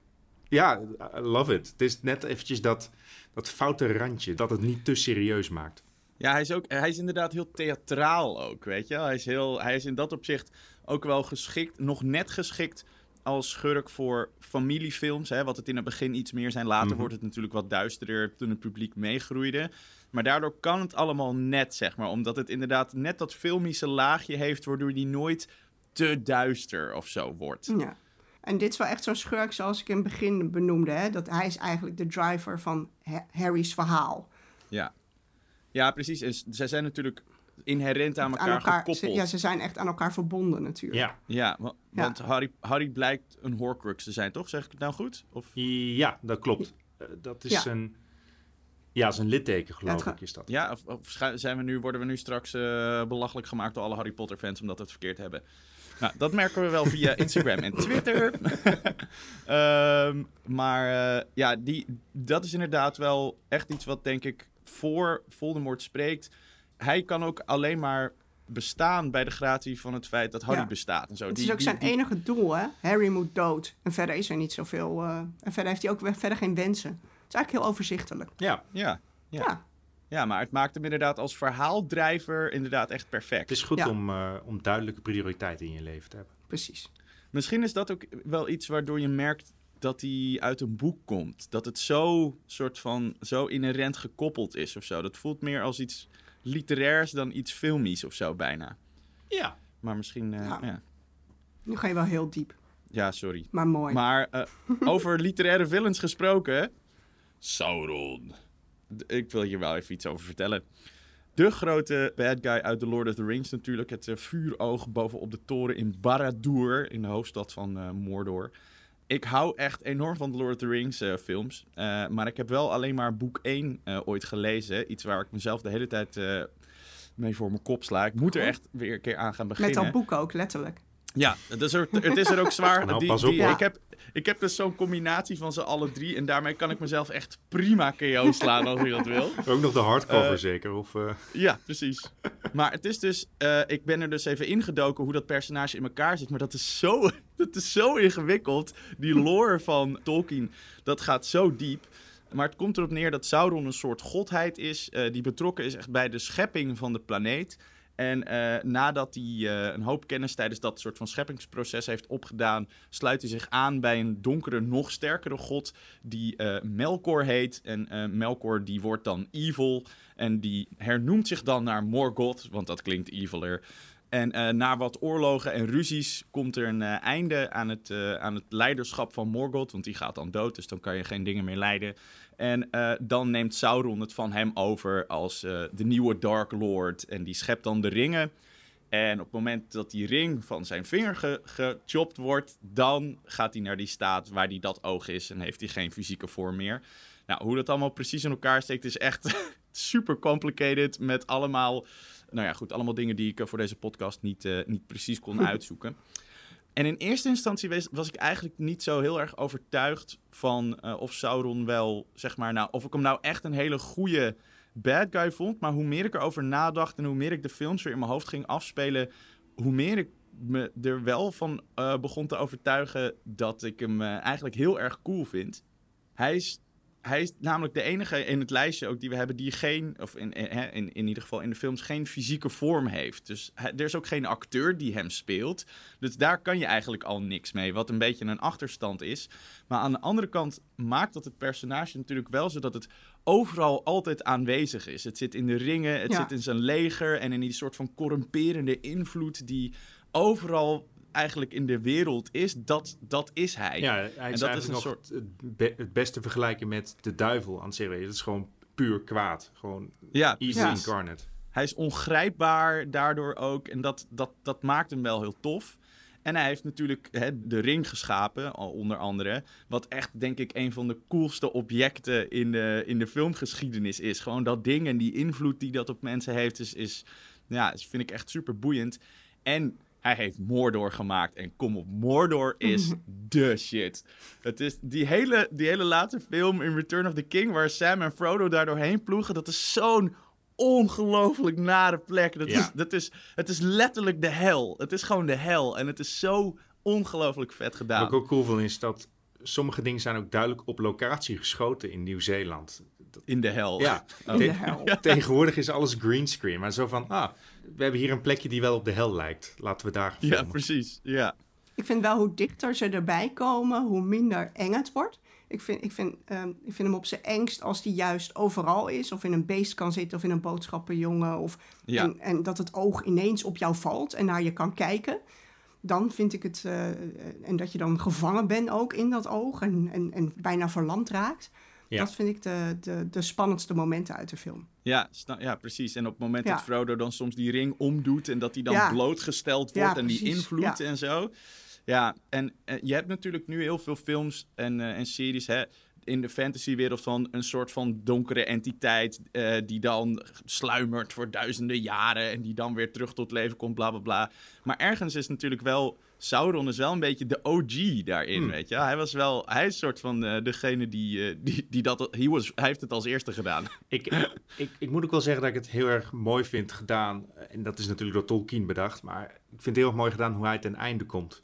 Ja, I love it. Het is net eventjes dat, dat foute randje, dat het niet te serieus maakt. Ja, hij is, ook, hij is inderdaad heel theatraal ook, weet je. Hij is, heel, hij is in dat opzicht ook wel geschikt, nog net geschikt als schurk voor familiefilms. Hè, wat het in het begin iets meer zijn. Later Mhm. wordt het natuurlijk wat duisterder toen het publiek meegroeide. Maar daardoor kan het allemaal net, zeg maar. Omdat het inderdaad net dat filmische laagje heeft... waardoor die nooit te duister of zo wordt. Ja. En dit is wel echt zo'n schurk zoals ik in het begin benoemde. Hè? Dat hij is eigenlijk de driver van Ha- Harry's verhaal. Ja, ja precies. En zij zijn natuurlijk inherent aan elkaar, ze, gekoppeld. ja, ze zijn echt aan elkaar verbonden natuurlijk. Ja, Ja, wa- Ja. want Harry, Harry blijkt een Horcrux te zijn, toch? Zeg ik het nou goed? Of... ja dat klopt. Eh, dat is Ja. een... Ja, zijn litteken, geloof Ja, ik, is dat. Ja, of, zijn we nu, worden we nu straks eh, belachelijk gemaakt door alle Harry Potter fans omdat we het verkeerd hebben? Nou, dat merken we wel via [laughs] Instagram en Twitter. [laughs] Ehm, maar eh, ja, die, dat is inderdaad wel echt iets wat denk ik voor Voldemort spreekt. Hij kan ook alleen maar bestaan bij de gratie van het feit dat Harry Ja. bestaat. En zo. Het Die- is ook die- zijn die- enige doel, hè? Harry moet dood. En verder is er niet zoveel. eh, en verder heeft hij ook weer- verder geen wensen. Het is eigenlijk heel overzichtelijk. Ja, Ja, ja. Ja. ja, maar het maakt hem inderdaad als verhaaldrijver inderdaad echt perfect. het is goed Ja. om, eh, om duidelijke prioriteiten in je leven te hebben. precies. Misschien is dat ook wel iets waardoor je merkt dat hij uit een boek komt. Dat het zo soort van zo inherent gekoppeld is of zo. Dat voelt meer als iets literairs dan iets filmisch of zo bijna. Ja. Maar misschien, eh, Ja. ja. Nu ga je wel heel diep, ja, sorry. maar mooi. Maar eh, [laughs] over literaire villains gesproken. Sauron. Ik wil hier wel even iets over vertellen. De grote bad guy uit The Lord of the Rings natuurlijk. Het eh, vuuroog bovenop de toren in Barad-dûr, in de hoofdstad van eh, Mordor. Ik hou echt enorm van de Lord of the Rings eh, films. Eh, maar ik heb wel alleen maar boek 1 eh, ooit gelezen. Iets waar ik mezelf de hele tijd mee voor mijn kop sla. Ik moet er echt weer een keer aan gaan Met beginnen. dat boek ook, letterlijk. Ja, het is er, het is er ook zwaar. [laughs] Nou, Die- pas op, die- hoor. ik, heb, ik heb dus zo'n combinatie van ze alle drie. En daarmee kan ik mezelf echt prima KO slaan als ik dat wil. [laughs] Ook nog de hardcover Eh, zeker? Of, eh, Ja, precies. Maar het is dus... eh, ik ben er dus even ingedoken hoe dat personage in elkaar zit. Maar dat is zo, [laughs] dat is zo ingewikkeld. Die lore van Tolkien, dat gaat zo diep. Maar het komt erop neer dat Sauron een soort godheid is... die betrokken is echt bij de schepping van de planeet... En eh, nadat hij eh, een hoop kennis tijdens dat soort van scheppingsproces heeft opgedaan, sluit hij zich aan bij een donkere, nog sterkere god die eh, Melkor heet. En Melkor die wordt dan evil en die hernoemt zich dan naar Morgoth, want dat klinkt eviler. En eh, na wat oorlogen en ruzies komt er een eh, einde aan het, eh, aan het leiderschap van Morgoth. Want die gaat dan dood, dus dan kan je geen dingen meer leiden. En dan neemt Sauron het van hem over als de nieuwe Dark Lord. En die schept dan de ringen. En op het moment dat die ring van zijn vinger ge gechopt wordt, dan gaat hij naar die staat waar die dat oog is en heeft hij geen fysieke vorm meer. Nou, hoe dat allemaal precies in elkaar steekt is echt [laughs] super complicated met allemaal, nou ja, goed, allemaal dingen die ik eh, voor deze podcast niet, eh, niet precies kon [laughs] uitzoeken. En in eerste instantie was, was ik eigenlijk niet zo heel erg overtuigd van eh, of Sauron wel, zeg maar, nou, of ik hem nou echt een hele goede bad guy vond. Maar hoe meer ik erover nadacht en hoe meer ik de films weer in mijn hoofd ging afspelen, hoe meer ik me er wel van begon te overtuigen dat ik hem eigenlijk heel erg cool vind. Hij is, hij is namelijk de enige in het lijstje ook die we hebben die geen, of in, in, in, in ieder geval in de films, geen fysieke vorm heeft. Dus er is ook geen acteur die hem speelt. Dus daar kan je eigenlijk al niks mee, wat een beetje een achterstand is. Maar aan de andere kant maakt dat het personage natuurlijk wel zodat het overal altijd aanwezig is. Het zit in de ringen, het Ja. zit in zijn leger en in die soort van corrumperende invloed die overal eigenlijk in de wereld is. Dat, dat is hij. Ja, hij is dat is eigenlijk een nog soort- het, be- het beste vergelijken met de duivel aan het zeggen. Het is gewoon puur kwaad. Gewoon Ja, Ja. incarnate. Hij is ongrijpbaar daardoor ook. En dat, dat, dat maakt hem wel heel tof. En hij heeft natuurlijk hè, de ring geschapen, onder andere. Wat echt, denk ik, een van de coolste objecten in de, in de filmgeschiedenis is. Gewoon dat ding en die invloed die dat op mensen heeft, is, is ja, is- vind ik echt super boeiend. En hij heeft Mordor gemaakt. En kom op, Mordor is [laughs] de shit. Het is die hele, die hele late film in Return of the King, waar Sam en Frodo daar doorheen ploegen, dat is zo'n ongelooflijk nare plek. Dat Ja. is, dat is, het is letterlijk de hel. Het is gewoon de hel. En het is zo ongelooflijk vet gedaan. Wat ik ook cool vind is dat sommige dingen zijn ook duidelijk op locatie geschoten in Nieuw-Zeeland. In de hel. Ja, Oh. In de hel. tegenwoordig is alles greenscreen. Maar zo van, ah, we hebben hier een plekje die wel op de hel lijkt. Laten we daar Ja, filmen. precies. Ja. Ik vind wel hoe dichter ze erbij komen, hoe minder eng het wordt. Ik vind, ik vind, ehm, ik vind hem op zijn engst als die juist overal is. Of in een beest kan zitten of in een boodschappenjongen. Of, Ja. en, en dat het oog ineens op jou valt en naar je kan kijken. Dan vind ik het... eh, en dat je dan gevangen bent ook in dat oog en, en, en bijna verlamd raakt. Ja. Dat vind ik de, de, de spannendste momenten uit de film. Ja, ja, precies. En op het moment Ja. dat Frodo dan soms die ring omdoet en dat hij dan Ja. blootgesteld wordt en die invloed en zo. Ja, en eh, je hebt natuurlijk nu heel veel films en, eh, en series hè, in de fantasywereld van een soort van donkere entiteit eh, die dan sluimert voor duizenden jaren en die dan weer terug tot leven komt, bla bla bla. Maar ergens is natuurlijk wel, Sauron is wel een beetje de OG daarin, Hmm. weet je. Hij was wel, hij is soort van eh, degene die, eh, die, die dat, he was, hij heeft het als eerste gedaan. [laughs] Ik, ik, ik moet ook wel zeggen dat ik het heel erg mooi vind gedaan. En dat is natuurlijk door Tolkien bedacht. Maar ik vind het heel erg mooi gedaan hoe hij ten einde komt.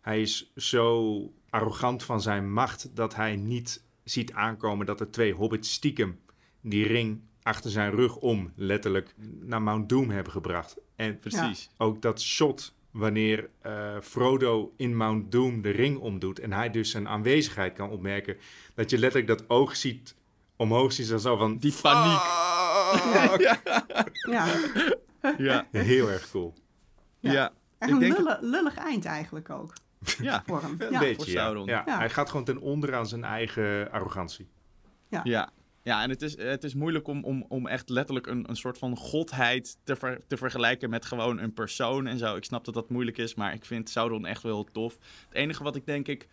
Hij is zo arrogant van zijn macht dat hij niet ziet aankomen dat er twee hobbits stiekem die ring achter zijn rug om letterlijk naar Mount Doom hebben gebracht. En Precies. ook dat shot wanneer eh, Frodo in Mount Doom de ring omdoet en hij dus zijn aanwezigheid kan opmerken, dat je letterlijk dat oog ziet omhoog ziet en zo van Die paniek. "Fuck!" Ja, Ja, [laughs] Heel erg cool. ja. Ja. echt Ik een denk lullig, lullig eind eigenlijk ook ja. voor hem. Een Ja. beetje, voor ja. Sauron. Ja. Ja. Hij gaat gewoon ten onder aan zijn eigen arrogantie. Ja. Ja, en het is, het is moeilijk om, om, om echt letterlijk een, een soort van godheid te, ver- te vergelijken met gewoon een persoon en zo. Ik snap dat dat moeilijk is, maar ik vind Sauron echt wel tof. Het enige wat ik denk ik,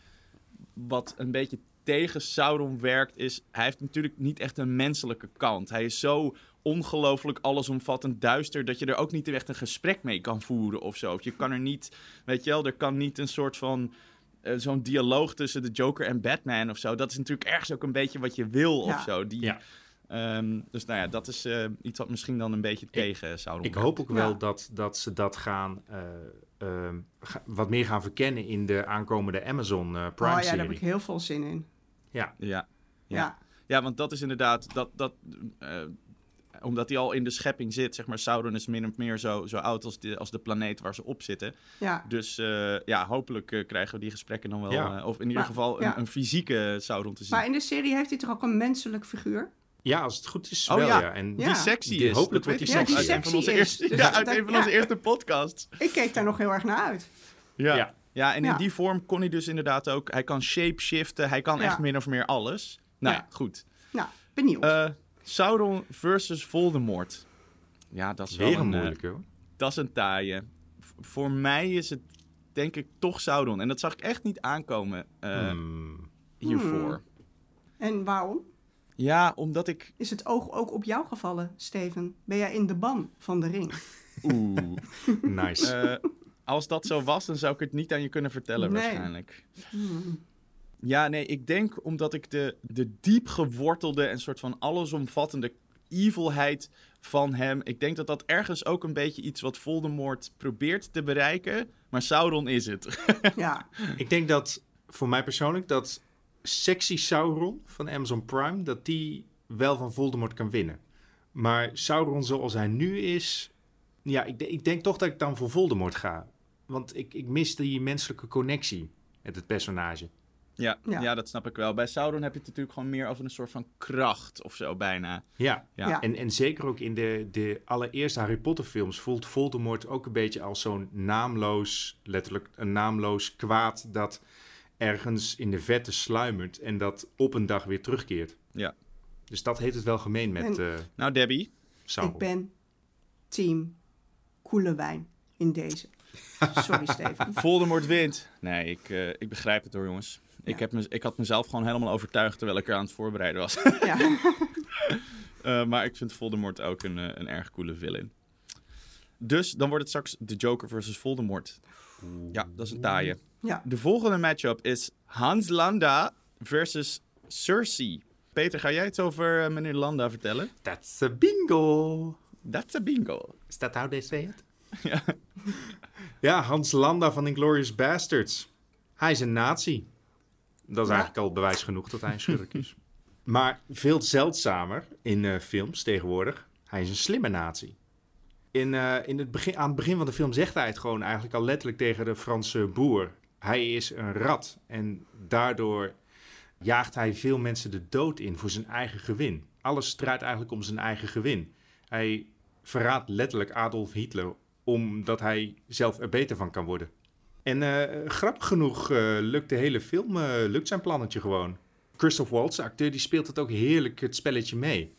wat een beetje tegen Sauron werkt, is hij heeft natuurlijk niet echt een menselijke kant. Hij is zo ongelooflijk allesomvattend duister dat je er ook niet echt een gesprek mee kan voeren of zo. Of je kan er niet, weet je wel, er kan niet een soort van eh, zo'n dialoog tussen de Joker en Batman of zo. Dat is natuurlijk ergens ook een beetje wat je wil Ja. of zo. Die, Ja. ehm, dus nou ja, dat is eh, iets wat misschien dan een beetje tegen Sauron Ik hoop ook wel Ja. dat, dat ze dat gaan, eh, ehm, ga- wat meer gaan verkennen in de aankomende Amazon Oh Prime ja, daar serie. heb ik heel veel zin in. Ja, Ja. Ja. Ja, want dat is inderdaad, dat, dat, eh, omdat hij al in de schepping zit. Zeg maar, Sauron is min of meer zo, zo oud als de, als de planeet waar ze op zitten. Ja. Dus eh, ja, hopelijk eh, krijgen we die gesprekken dan wel. Ja. eh, of in ieder Maar- geval een, ja. een fysieke Sauron te zien. Maar in de serie heeft hij toch ook een menselijk figuur? Ja, als het goed is Oh wel, ja. ja. En Ja. Die sexy Die- is. hopelijk wordt die sexy. uit een van onze eerste, Dus uit dat- een van ja. onze eerste podcasts. Ik keek daar nog heel erg naar uit. Ja. Ja. ja. en in Ja. die vorm kon hij dus inderdaad ook... Hij kan shapeshiften, hij kan Ja. echt min of meer alles. Nou ja, Ja. goed. Nou, benieuwd. Sauron versus Voldemort. Ja, dat is wel weer een een, eh, moeilijke hoor. dat is een taaie. V- voor mij is het denk ik toch Sauron. En dat zag ik echt niet aankomen eh, Hmm. hiervoor. en waarom? Ja, omdat ik... Is het oog ook op jou gevallen, Steven? Ben jij in de ban van de ring? [laughs] Oeh. Nice. Eh, als dat zo was, dan zou ik het niet aan je kunnen vertellen Nee. waarschijnlijk. Hmm. Ja, nee, ik denk omdat ik de, de diep gewortelde en soort van allesomvattende evilheid van hem... Ik denk dat dat ergens ook een beetje iets wat Voldemort probeert te bereiken. Maar Sauron is het. [laughs] Ja, Ik denk dat voor mij persoonlijk dat sexy Sauron van Amazon Prime, dat die wel van Voldemort kan winnen. Maar Sauron zoals hij nu is, ja, ik, ik denk toch dat ik dan voor Voldemort ga. Want ik, ik mis die menselijke connectie met het personage. Ja, ja. Ja. dat snap ik wel. Bij Sauron heb je het natuurlijk gewoon meer over een soort van kracht of zo bijna. Ja, Ja. Ja. En, en zeker ook in de, de allereerste Harry Potter films voelt Voldemort ook een beetje als zo'n naamloos, letterlijk een naamloos kwaad dat ergens in de vette sluimert en dat op een dag weer terugkeert. Ja. Dus dat heeft het wel gemeen met En- eh Nou, Debbie. Sauron. ik ben team koele wijn in deze. [laughs] Sorry, Steven. Voldemort wint. Nee, ik, eh, ik begrijp het hoor, jongens. Ik, Ja. heb me, ik had mezelf gewoon helemaal overtuigd terwijl ik er aan het voorbereiden was. Ja. [laughs] Eh, maar ik vind Voldemort ook een, eh, een erg coole villain. Dus dan wordt het straks de Joker versus Voldemort. Ja, dat is een taaie. ja. De volgende matchup is Hans Landa versus Cersei. Peter, ga jij iets over eh, meneer Landa vertellen? That's a bingo! That's a bingo. Is that how they say it? Ja. [laughs] Ja, Hans Landa van Inglourious Bastards. Hij is een nazi. Dat is Ja. eigenlijk al bewijs genoeg dat hij een schurk is. [laughs] Maar veel zeldzamer in eh, films tegenwoordig. Hij is een slimme nazi. In, eh, in het begin, aan het begin van de film zegt hij het gewoon eigenlijk al letterlijk tegen de Franse boer. Hij is een rat en daardoor jaagt hij veel mensen de dood in voor zijn eigen gewin. Alles draait eigenlijk om zijn eigen gewin. Hij verraadt letterlijk Adolf Hitler omdat hij zelf er beter van kan worden. En eh, grappig genoeg eh, lukt de hele film, eh, lukt zijn plannetje gewoon. Christoph Waltz, de acteur, die speelt het ook heerlijk het spelletje mee.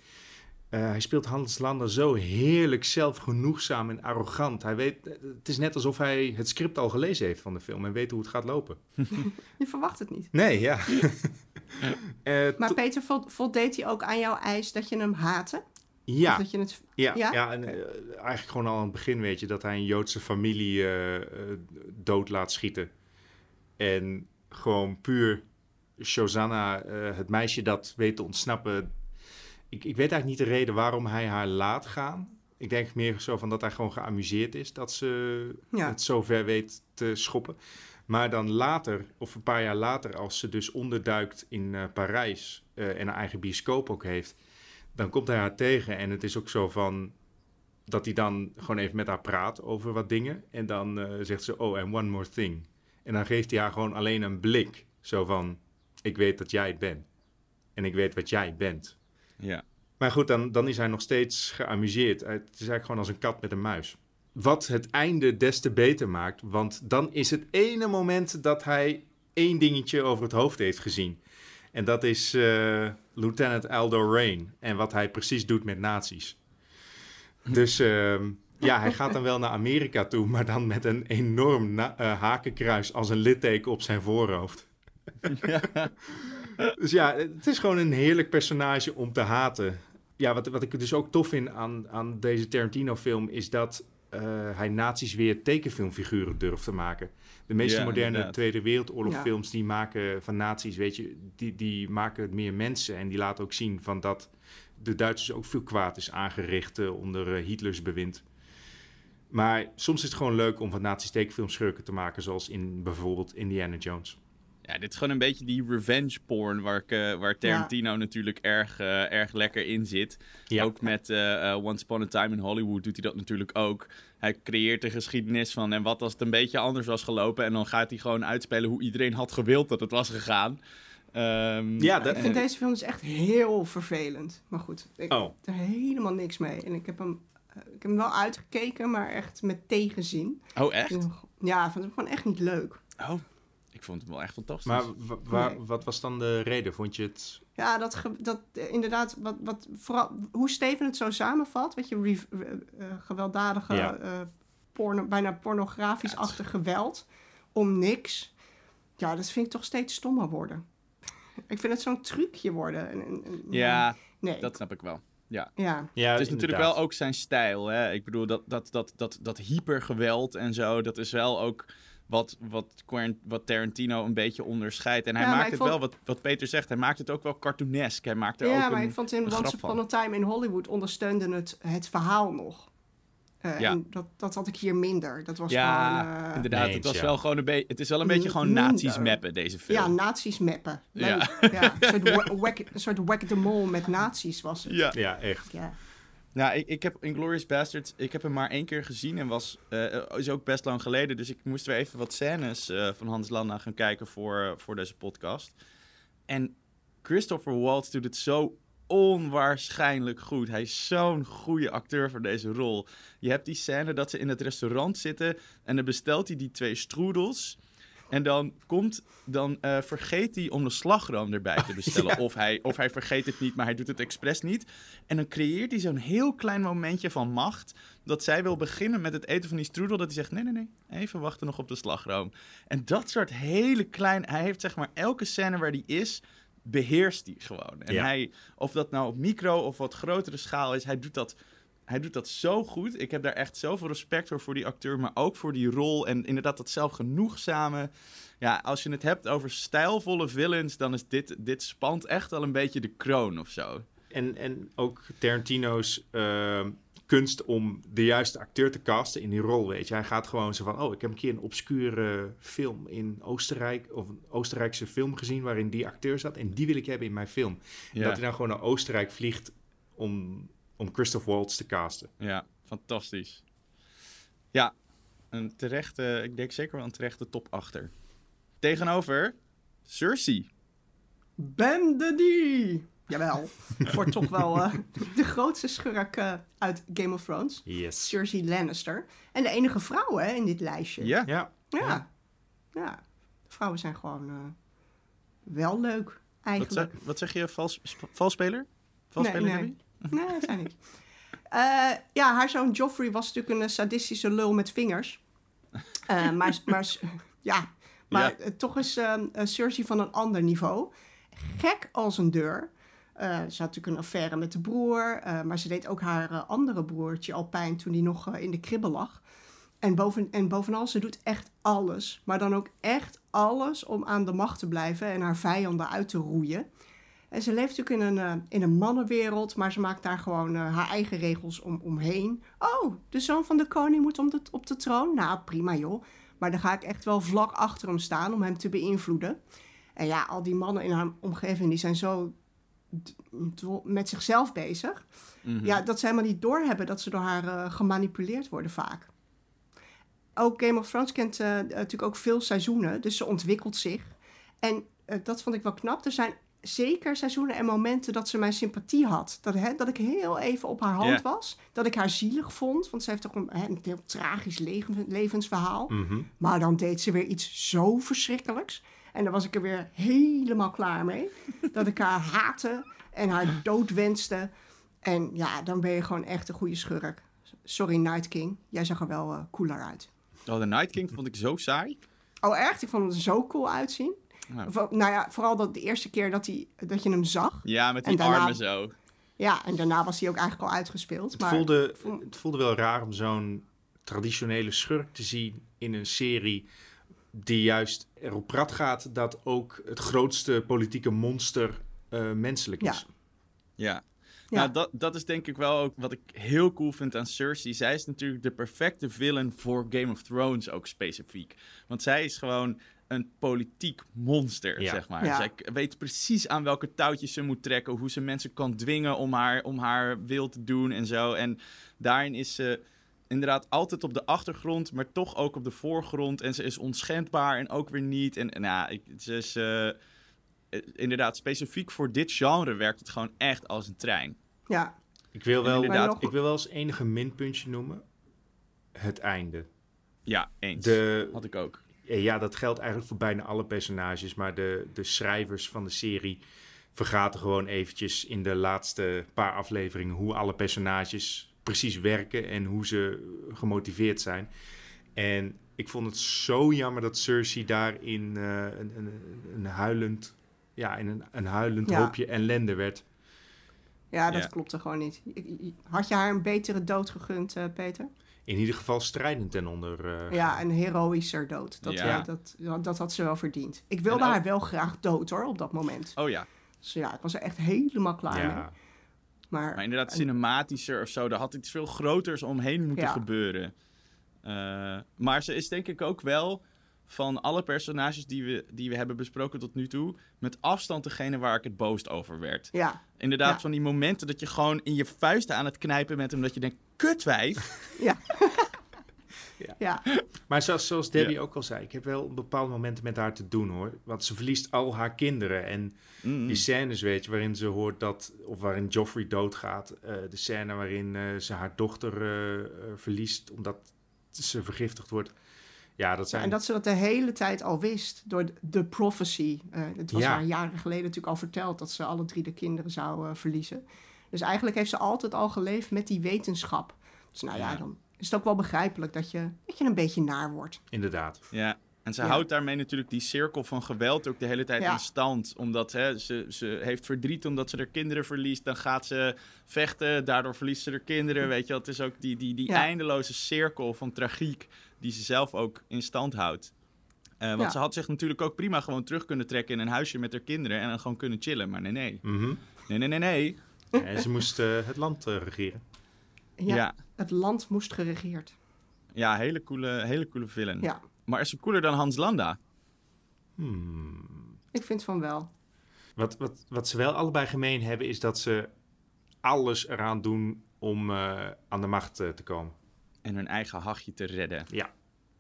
Hij speelt Hans Lander zo heerlijk zelfgenoegzaam en arrogant. Hij weet, het is net alsof hij het script al gelezen heeft van de film en weet hoe het gaat lopen. [laughs] Je verwacht het niet. Nee, ja. [laughs] Maar Peter, vol- voldeed hij ook aan jouw eis dat je hem haatte? Ja. Dat je het... Ja, ja? Ja? en, eh, eigenlijk gewoon al aan het begin weet je dat hij een Joodse familie eh, dood laat schieten. En gewoon puur Shosanna, het meisje dat weet te ontsnappen. Ik, ik weet eigenlijk niet de reden waarom hij haar laat gaan. Ik denk meer zo van dat hij gewoon geamuseerd is dat ze Ja. het zo ver weet te schoppen. Maar dan later, of een paar jaar later, als ze dus onderduikt in Parijs en haar eigen bioscoop ook heeft, dan komt hij haar tegen en het is ook zo van dat hij dan gewoon even met haar praat over wat dingen. En dan eh, zegt ze, oh, and one more thing. En dan geeft hij haar gewoon alleen een blik. Zo van, ik weet dat jij het bent. En ik weet wat jij bent. Ja. Maar goed, dan, dan is hij nog steeds geamuseerd. Het is eigenlijk gewoon als een kat met een muis. Wat het einde des te beter maakt. Want dan is het ene moment dat hij één dingetje over het hoofd heeft gezien. En dat is eh, Lieutenant Aldo Rain. En wat hij precies doet met nazi's. Dus ehm, ja, hij gaat dan wel naar Amerika toe. Maar dan met een enorm eh, hakenkruis als een litteken op zijn voorhoofd. Dus ja, het is gewoon een heerlijk personage om te haten. Ja, wat, wat ik dus ook tof vind aan, aan deze Tarantino-film... is dat hij nazi's weer tekenfilmfiguren durft te maken. De meeste Ja, moderne inderdaad. Tweede Wereldoorlog Ja. films... die maken van nazi's, weet je... Die, die maken meer mensen en die laten ook zien van dat... de Duitsers ook veel kwaad is aangericht eh, onder eh, Hitlers bewind. Maar soms is het gewoon leuk om van nazi's tekenfilmschurken te maken... zoals in bijvoorbeeld Indiana Jones. Ja, dit is gewoon een beetje die revenge porn waar, ik, eh, waar Tarantino natuurlijk erg, eh, erg lekker in zit. Ja. Ook met eh, Once Upon a Time in Hollywood doet hij dat natuurlijk ook. Hij creëert de geschiedenis van en wat als het een beetje anders was gelopen. En dan gaat hij gewoon uitspelen hoe iedereen had gewild dat het was gegaan. Ehm, Ja, dat- Ik vind deze film dus echt heel vervelend. Maar goed, ik Oh. heb er helemaal niks mee. En ik heb hem, ik heb hem wel uitgekeken, maar echt met tegenzin. Oh, echt? Ja, ik vond hem gewoon echt niet leuk. Oh, ik vond het wel echt fantastisch. Maar wa- wa- Nee. wat was dan de reden? Vond je het... Ja, dat, dat eh, inderdaad, wat, wat, vooral, hoe Steven het zo samenvat, weet je, eh, eh, gewelddadige, Ja. eh, porno, bijna pornografisch-achtig geweld om niks. Ja, dat vind ik toch steeds stommer worden. [laughs] Ik vind het zo'n trucje worden. En, en- en- ja, nee. dat snap ik wel. Ja. ja. Ja, Het is natuurlijk inderdaad. wel ook zijn stijl. Hè? Ik bedoel, dat, dat, dat, dat, dat hypergeweld en zo, dat is wel ook wat, wat, wat Tarantino een beetje onderscheidt. En hij Ja, maakt het vond- wel, wat, wat Peter zegt, hij maakt het ook wel cartoonesk. Hij maakt er Ja, ook maar een, ik vond in Once Upon a Time in Hollywood ondersteunde het het verhaal nog. Eh, Ja. En dat, dat had ik hier minder. Dat was Ja, gewoon... eh, inderdaad. Nee, het, was ja. wel gewoon een beetje, het is wel een beetje gewoon nazi's mappen, deze film. Ja, nazi's mappen. Ja. Ja. Een soort wack, een soort whack the mole met nazi's was het. ja. Ja, echt. Ja. Nou, ik, ik heb Inglourious Basterds, ik heb hem maar één keer gezien en was, eh, is ook best lang geleden. Dus ik moest weer even wat scènes eh, van Hans Landa gaan kijken voor, voor deze podcast. En Christopher Waltz doet het zo onwaarschijnlijk goed. Hij is zo'n goede acteur voor deze rol. Je hebt die scène dat ze in het restaurant zitten en dan bestelt hij die twee stroedels. En dan komt, dan eh, vergeet hij om de slagroom erbij te [laughs] bestellen. of, hij, of hij vergeet het niet, maar hij doet het expres niet. En dan creëert hij zo'n heel klein momentje van macht. Dat zij wil beginnen met het eten van die stroedel. Dat hij zegt: nee, nee, nee, even wachten nog op de slagroom. En dat soort hele klein. Hij heeft zeg maar elke scène waar hij is. Beheerst hij gewoon. En Ja. hij, of dat nou op micro of wat grotere schaal is, hij doet dat hij doet dat zo goed. Ik heb daar echt zoveel respect voor, voor die acteur, maar ook voor die rol. En inderdaad, dat zelfgenoegzame. Ja, als je het hebt over stijlvolle villains, dan is dit, dit spant echt wel een beetje de kroon of zo. En, en ook Tarantino's ehm, kunst om de juiste acteur te casten in die rol, weet je. Hij gaat gewoon zo van, oh, ik heb een keer een obscure film in Oostenrijk, of een Oostenrijkse film gezien waarin die acteur zat. En die wil ik hebben in mijn film. En dat hij dan gewoon naar Oostenrijk vliegt om, om Christoph Waltz te casten. ja fantastisch. Ja, een terechte, ik denk zeker wel een terechte top achter. Tegenover Cersei. Ben de die! Jawel. [laughs] Wordt toch wel eh, de grootste schurk eh, uit Game of Thrones. Yes. Cersei Lannister. En de enige vrouw hè, in dit lijstje. Ja, Ja, Ja. Ja. De vrouwen zijn gewoon eh, wel leuk, wat, eigenlijk. zeg, wat zeg je, vals, sp- valspeler? Valspeler, nee. [laughs] Nee, dat zijn niet. Eh, ja, haar zoon Joffrey was natuurlijk een eh, sadistische lul met vingers. Eh, [laughs] maar maar ja, maar Ja. toch is eh, eh, Cersei van een ander niveau. Gek als een deur. Ze had natuurlijk een affaire met de broer. maar ze deed ook haar andere broertje al pijn toen hij nog in de kribben lag. En, boven, en bovenal, ze doet echt alles. Maar dan ook echt alles om aan de macht te blijven en haar vijanden uit te roeien. En ze leeft natuurlijk in een, eh, in een mannenwereld, maar ze maakt daar gewoon eh, haar eigen regels om, omheen. Oh, de zoon van de koning moet om de, op de troon? Nou, prima joh. Maar dan ga ik echt wel vlak achter hem staan om hem te beïnvloeden. En ja, al die mannen in haar omgeving, die zijn zo met zichzelf bezig. Mhm. Ja, dat ze helemaal niet doorhebben dat ze door haar eh, gemanipuleerd worden vaak. Ook Game of Thrones kent natuurlijk ook veel seizoenen, dus ze ontwikkelt zich. En dat vond ik wel knap. Er zijn zeker seizoenen en momenten dat ze mijn sympathie had. Dat, hè, dat ik heel even op haar hand was. Dat ik haar zielig vond, want ze heeft toch een, hè, een heel tragisch leven- levensverhaal. Mhm. Maar dan deed ze weer iets zo verschrikkelijks. En dan was ik er weer helemaal klaar mee. [laughs] Dat ik haar haatte en haar dood wenste. En ja, dan ben je gewoon echt een goede schurk. Sorry, Night King. Jij zag er wel eh, cooler uit. Oh, de Night King vond ik zo saai. Oh, echt? Ik vond hem er zo cool uitzien. Nou, Nou ja, vooral dat de eerste keer dat, hij, dat je hem zag. ja, met die En daarna- armen zo. Ja, en daarna was hij ook eigenlijk al uitgespeeld. Het, Maar voelde, het voelde wel raar om zo'n traditionele schurk te zien in een serie die juist erop prat gaat dat ook het grootste politieke monster eh, menselijk is. Ja. Ja. Ja. Nou, dat, dat is denk ik wel ook wat ik heel cool vind aan Cersei. Zij is natuurlijk de perfecte villain voor Game of Thrones ook specifiek. Want zij is gewoon een politiek monster, Ja. zeg maar. Ja. Zij weet precies aan welke touwtjes ze moet trekken, hoe ze mensen kan dwingen om haar, om haar wil te doen en zo. En daarin is ze inderdaad altijd op de achtergrond, maar toch ook op de voorgrond. En ze is onschendbaar en ook weer niet. En, en ja, ik, ze is... eh, eh, inderdaad, specifiek voor dit genre werkt het gewoon echt als een trein. Ja, Ik wil wel, inderdaad, nog- ik wil wel als enige minpuntje noemen het einde. Ja, eens. De, Had ik ook. Ja, dat geldt eigenlijk voor bijna alle personages, maar de, de schrijvers van de serie vergaten gewoon eventjes in de laatste paar afleveringen hoe alle personages precies werken en hoe ze gemotiveerd zijn. En ik vond het zo jammer dat Cersei daarin eh, een, een, een huilend, ja, in een, een huilend Ja. hoopje ellende werd. ja dat Ja. klopte gewoon niet. Had je haar een betere dood gegund, eh, Peter? In ieder geval strijdend ten onder. eh, Ja, een heroïscher dood. Dat, Ja. eh, dat, dat, dat had ze wel verdiend. Ik wilde En ook- haar wel graag dood hoor, op dat moment. Oh ja, Dus ja, ik was er echt helemaal klaar mee. ja. Maar, maar inderdaad cinematischer of zo. Daar had iets veel groters omheen moeten Ja. gebeuren. Eh, maar ze is denk ik ook wel van alle personages die we, die we hebben besproken tot nu toe... met afstand degene waar ik het boos over werd. ja, Inderdaad, Ja. van die momenten dat je gewoon in je vuisten aan het knijpen bent... omdat je denkt, kutwijf. [laughs] [laughs] ja. ja. Maar zoals, zoals Debbie ook al zei, ik heb wel op bepaalde momenten met haar te doen hoor. Want ze verliest al haar kinderen. En Mm. die scènes, weet je, waarin ze hoort dat, of waarin Joffrey doodgaat. eh, de scène waarin eh, ze haar dochter eh, verliest omdat ze vergiftigd wordt. Ja, dat Ja, en dat ze dat de hele tijd al wist door de, prophecy. Eh, het was Ja. haar jaren geleden natuurlijk al verteld dat ze alle drie de kinderen zou eh, verliezen. Dus eigenlijk heeft ze altijd al geleefd met die wetenschap. Dus nou ja, Ja. dan is het ook wel begrijpelijk dat je, dat je een beetje naar wordt. Inderdaad. Ja, en ze Ja. houdt daarmee natuurlijk die cirkel van geweld ook de hele tijd Ja. in stand. Omdat hè, ze, ze heeft verdriet omdat ze haar kinderen verliest. Dan gaat ze vechten, daardoor verliest ze haar kinderen. Weet je, het is ook die, die, die Ja. eindeloze cirkel van tragiek die ze zelf ook in stand houdt. Eh, want Ja. ze had zich natuurlijk ook prima gewoon terug kunnen trekken in een huisje met haar kinderen en dan gewoon kunnen chillen. Maar nee, nee. Mhm. Nee, nee, nee, nee. En ze moest eh, het land eh, regeren. Ja, Ja, ja. Het land moest geregeerd. hele, coole, hele coole villain. Ja, Maar is ze cooler dan Hans Landa? Hmm. ik vind van wel. Wat, wat, wat ze wel allebei gemeen hebben, is dat ze alles eraan doen om eh, aan de macht eh, te komen. En hun eigen hachje te redden. Ja,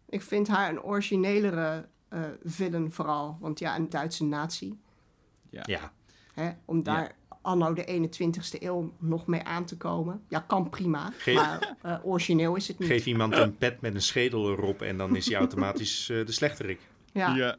Ik vind haar een originelere eh villain vooral. Want ja, een Duitse natie. ja. Hè, om daar anno de 21ste eeuw nog mee aan te komen. Ja, kan prima. Geef- Maar eh, origineel is het niet. Geef iemand een pet met een schedel erop en dan is hij automatisch eh, de slechterik. ja. Ja,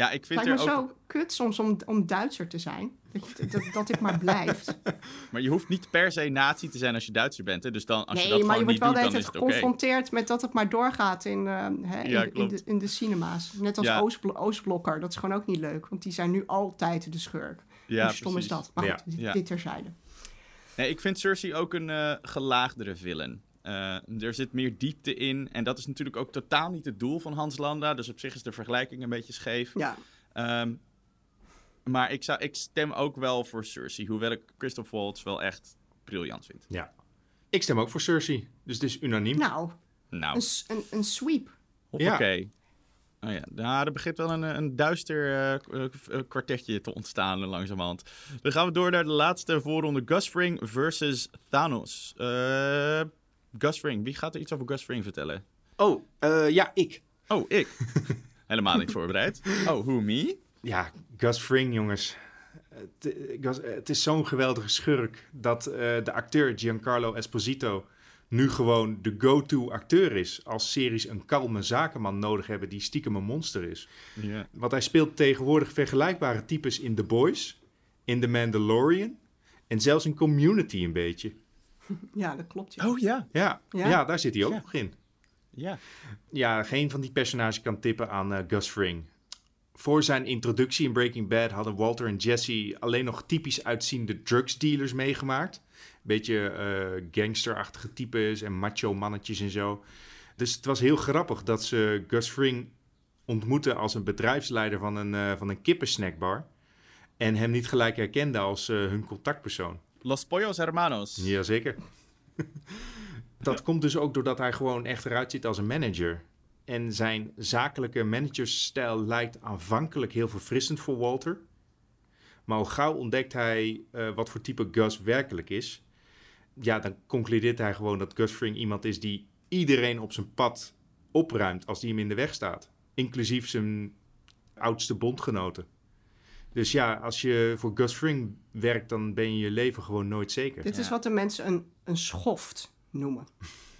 ja ik vind Lijkt me ook... zo kut soms om, om Duitser te zijn. Dat, je, dat, dat dit maar blijft. [laughs] Maar je hoeft niet per se nazi te zijn als je Duitser bent. Hè? Dus dan, als je nee, dat maar je gewoon wordt niet wel de hele tijd het geconfronteerd met dat het maar doorgaat in, eh, hè, in, Ja, de- in, klopt. de, in de cinema's. Net als Ja. Oostblo- Oostblokker. Dat is gewoon ook niet leuk. Want die zijn nu altijd de schurk. Ja, Hoe stom is dat? Maar Ja. goed, dit, dit terzijde. Nee, ik vind Cersei ook een eh, gelaagdere villain. Eh, er zit meer diepte in. En dat is natuurlijk ook totaal niet het doel van Hans Landa. Dus op zich is de vergelijking een beetje scheef. Ja, Ehm, maar ik, zou, ik stem ook wel voor Cersei. Hoewel ik Christoph Waltz wel echt briljant vind. Ja. Ik stem ook voor Cersei, dus het is unaniem. nou, Nou, een, een, een sweep. hoppakee. Oh ja, nou, er begint wel een, een duister eh, eh, kwartetje te ontstaan langzamerhand. Dan gaan we door naar de laatste voorronde. Gus Fring versus Thanos. Eh Gus Fring, wie gaat er iets over Gus Fring vertellen? Oh, eh, ja, ik. Oh, ik. [laughs] Helemaal niet voorbereid. Oh, who, me? Ja, Gus Fring, jongens. Het, eh, Gus- eh, het is zo'n geweldige schurk dat eh, de acteur Giancarlo Esposito nu gewoon de go-to acteur is. Als series een kalme zakenman nodig hebben die stiekem een monster is. Ja. Want hij speelt tegenwoordig vergelijkbare types in The Boys, in The Mandalorian en zelfs in Community een beetje. Ja, dat klopt. Ja. Oh ja. Ja, ja. Ja? daar zit hij ook Ja. nog in. Ja. Ja, geen van die personages kan tippen aan eh, Gus Fring. Voor zijn introductie in Breaking Bad hadden Walter en Jesse alleen nog typisch uitziende drugsdealers meegemaakt. Beetje eh gangsterachtige types en macho mannetjes en zo. Dus het was heel grappig dat ze Gus Fring ontmoetten als een bedrijfsleider van een, eh, van een kippensnackbar. En hem niet gelijk herkenden als eh, hun contactpersoon. Los Pollos Hermanos. Jazeker. [laughs] dat komt dus ook doordat hij gewoon echt eruit ziet als een manager. En zijn zakelijke managersstijl lijkt aanvankelijk heel verfrissend voor Walter. Maar al gauw ontdekt hij uh, wat voor type Gus werkelijk is. Ja, dan concludeert hij gewoon dat Gus Fring iemand is die iedereen op zijn pad opruimt als die hem in de weg staat. Inclusief zijn oudste bondgenoten. Dus ja, als je voor Gus Fring werkt, dan ben je je leven gewoon nooit zeker. Dit is wat de mensen een, een schoft noemen.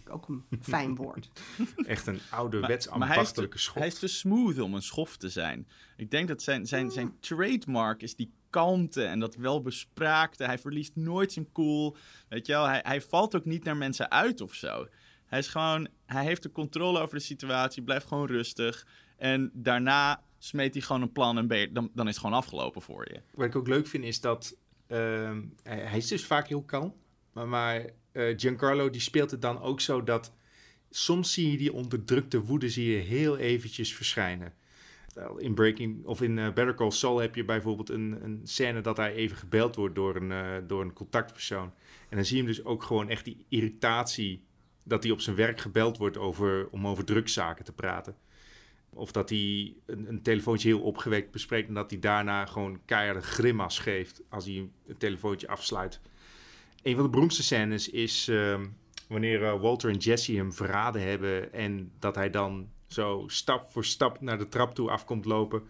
Ook een [laughs] fijn woord. Echt een ouderwets ambachtelijke schoft. Hij is te smooth om een schoft te zijn. Ik denk dat zijn, zijn, zijn trademark is die kalmte en dat welbespraakte. Hij verliest nooit zijn cool. Weet je wel, hij, hij valt ook niet naar mensen uit of zo. Hij is gewoon, hij heeft de controle over de situatie, blijft gewoon rustig. En daarna smeet hij gewoon een plan en dan, dan is het gewoon afgelopen voor je. Wat ik ook leuk vind is dat uh, hij, is dus vaak heel kalm. Maar, maar uh, Giancarlo die speelt het dan ook zo dat soms zie je die onderdrukte woede zie je heel eventjes verschijnen. In Breaking of in uh, Better Call Saul heb je bijvoorbeeld een, een scène dat hij even gebeld wordt door een, uh, door een contactpersoon. En dan zie je hem dus ook gewoon echt die irritatie dat hij op zijn werk gebeld wordt over, om over drugszaken te praten. Of dat hij een, een, telefoontje heel opgewekt bespreekt en dat hij daarna gewoon keiharde grimas geeft als hij een telefoontje afsluit. Een van de beroemdste scènes is uh, wanneer uh, Walter en Jesse hem verraden hebben en dat hij dan zo stap voor stap naar de trap toe afkomt lopen.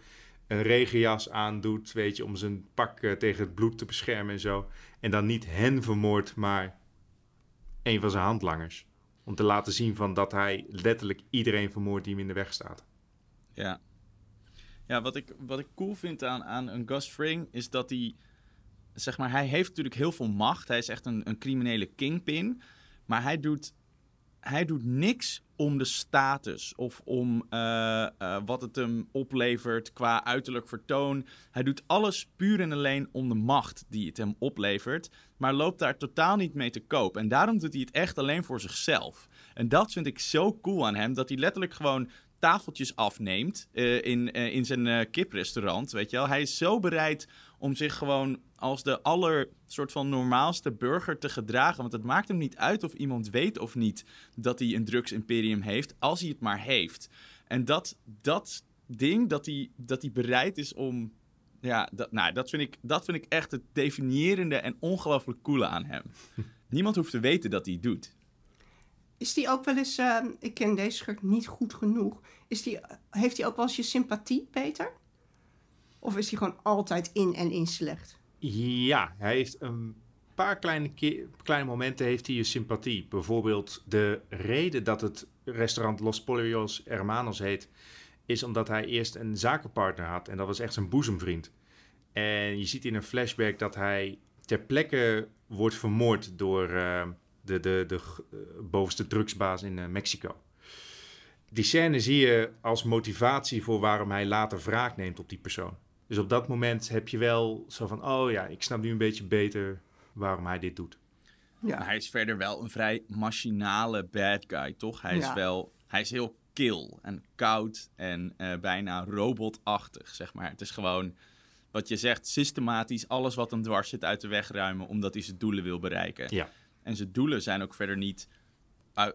Een regenjas aandoet, weet je, om zijn pak uh, tegen het bloed te beschermen en zo. En dan niet hen vermoordt, maar een van zijn handlangers. Om te laten zien van dat hij letterlijk iedereen vermoordt die hem in de weg staat. Ja. Ja, wat ik, wat ik cool vind aan, aan een Gus Fring is dat hij... Zeg maar, hij heeft natuurlijk heel veel macht. Hij is echt een, een criminele kingpin. Maar hij doet, hij doet niks om de status of om uh, uh, wat het hem oplevert qua uiterlijk vertoon. Hij doet alles puur en alleen om de macht die het hem oplevert, maar loopt daar totaal niet mee te koop. En daarom doet hij het echt alleen voor zichzelf. En dat vind ik zo cool aan hem, dat hij letterlijk gewoon tafeltjes afneemt uh, in, uh, in zijn uh, kiprestaurant, weet je wel. Hij is zo bereid om zich gewoon als de aller soort van normaalste burger te gedragen. Want het maakt hem niet uit of iemand weet of niet dat hij een drugsimperium heeft, als hij het maar heeft. En dat, dat ding, dat hij, dat hij bereid is om... Ja, dat, nou, dat, vind ik, dat vind ik echt het definiërende en ongelooflijk coole aan hem. [laughs] Niemand hoeft te weten dat hij het doet. Is die ook wel eens, uh, ik ken deze schurk niet goed genoeg, is die, heeft hij ook wel eens je sympathie, Peter? Of is hij gewoon altijd in en in slecht? Ja, hij heeft een paar kleine, kleine momenten heeft hij je sympathie. Bijvoorbeeld de reden dat het restaurant Los Pollos Hermanos heet, is omdat hij eerst een zakenpartner had en dat was echt zijn boezemvriend. En je ziet in een flashback dat hij ter plekke wordt vermoord door... Uh, de, de, de uh, bovenste drugsbaas in uh, Mexico. Die scène zie je als motivatie voor waarom hij later wraak neemt op die persoon. Dus op dat moment heb je wel zo van: oh ja, ik snap nu een beetje beter waarom hij dit doet. Ja. Maar hij is verder wel een vrij machinale bad guy, toch? Hij is ja. wel, hij is heel kil en koud en uh, bijna robotachtig, zeg maar. Het is gewoon, wat je zegt, systematisch alles wat hem dwars zit uit de weg ruimen, omdat hij zijn doelen wil bereiken. Ja. En zijn doelen zijn ook verder niet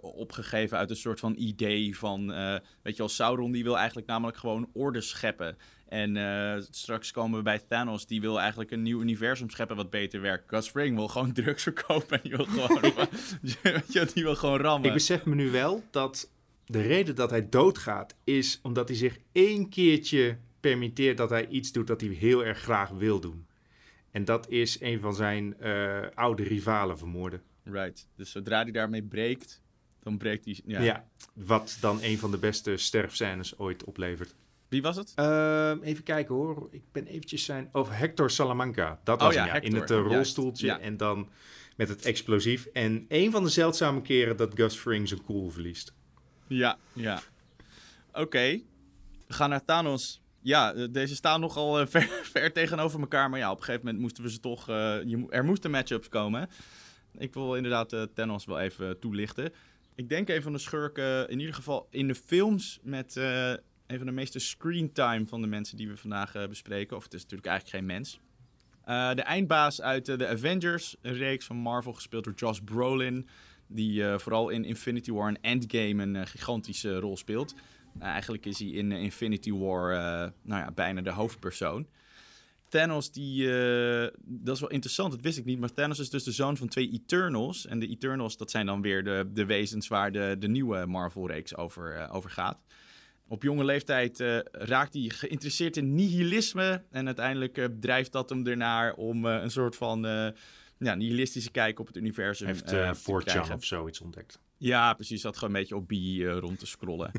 opgegeven uit een soort van idee van... Uh, weet je wel, Sauron die wil eigenlijk namelijk gewoon orde scheppen. En uh, straks komen we bij Thanos, die wil eigenlijk een nieuw universum scheppen wat beter werkt. Gus Fring wil gewoon [laughs] drugs verkopen en die wil gewoon, [laughs] [laughs] die wil gewoon rammen. Ik besef me nu wel dat de reden dat hij doodgaat is omdat hij zich één keertje permitteert dat hij iets doet dat hij heel erg graag wil doen. En dat is een van zijn uh, oude rivalen vermoorden. Right. Dus zodra hij daarmee breekt, dan breekt hij. Ja. ja. wat dan een van de beste sterfscènes ooit oplevert. Wie was het? Uh, even kijken hoor. Ik ben eventjes zijn. Over Hector Salamanca. Dat was oh, ja, hem, ja. Hector. In het uh, rolstoeltje. Ja. En dan met het explosief. En een van de zeldzame keren dat Gus Fring zijn cool verliest. Ja, ja. Oké. Okay. We gaan naar Thanos. Ja, deze staan nogal uh, [laughs] ver, ver, tegenover elkaar. Maar ja, op een gegeven moment moesten we ze toch. Uh, je, er moesten matchups komen. Ik wil inderdaad uh, Thanos wel even toelichten. Ik denk een van de schurken, in ieder geval in de films met uh, een van de meeste screentime van de mensen die we vandaag bespreken. Of het is natuurlijk eigenlijk geen mens. De eindbaas uit de Avengers-reeks van Marvel, gespeeld door Josh Brolin. Die vooral in Infinity War en Endgame een gigantische rol speelt. eigenlijk is hij in Infinity War nou ja, bijna de hoofdpersoon. Thanos, die, dat is wel interessant, dat wist ik niet. Maar Thanos is dus de zoon van twee Eternals. En de Eternals, dat zijn dan weer de, de wezens waar de, de nieuwe Marvel-reeks over, over gaat. Op jonge leeftijd uh, raakt hij geïnteresseerd in nihilisme. En uiteindelijk drijft dat hem ernaar om een soort van ja, nihilistische kijk op het universum Heeft uh, Fortune of zoiets ontdekt. Ja, precies. Dat gewoon een beetje op B rond te scrollen.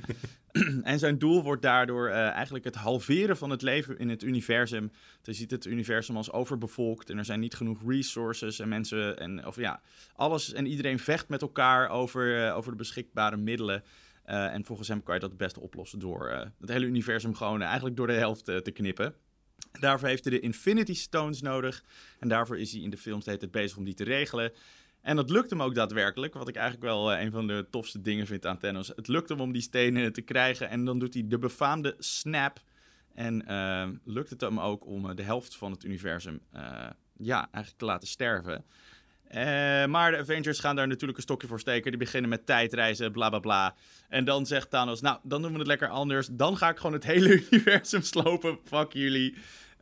[laughs] en zijn doel wordt daardoor eigenlijk het halveren van het leven in het universum. Je ziet het universum als overbevolkt en er zijn niet genoeg resources en mensen en of ja, alles en iedereen vecht met elkaar over, over de beschikbare middelen. En volgens hem kan je dat het beste oplossen door het hele universum gewoon eigenlijk door de helft te knippen. Daarvoor heeft hij de Infinity Stones nodig. En daarvoor is hij in de films de tijd bezig om die te regelen. En dat lukt hem ook daadwerkelijk. Wat ik eigenlijk wel een van de tofste dingen vind aan Thanos. Het lukt hem om die stenen te krijgen. En dan doet hij de befaamde snap. En lukt het hem ook om de helft van het universum ja, eigenlijk te laten sterven. Uh, maar de Avengers gaan daar natuurlijk een stokje voor steken. Die beginnen met tijdreizen, bla bla bla. En dan zegt Thanos: Nou, dan doen we het lekker anders. Dan ga ik gewoon het hele [laughs] universum slopen. Fuck jullie.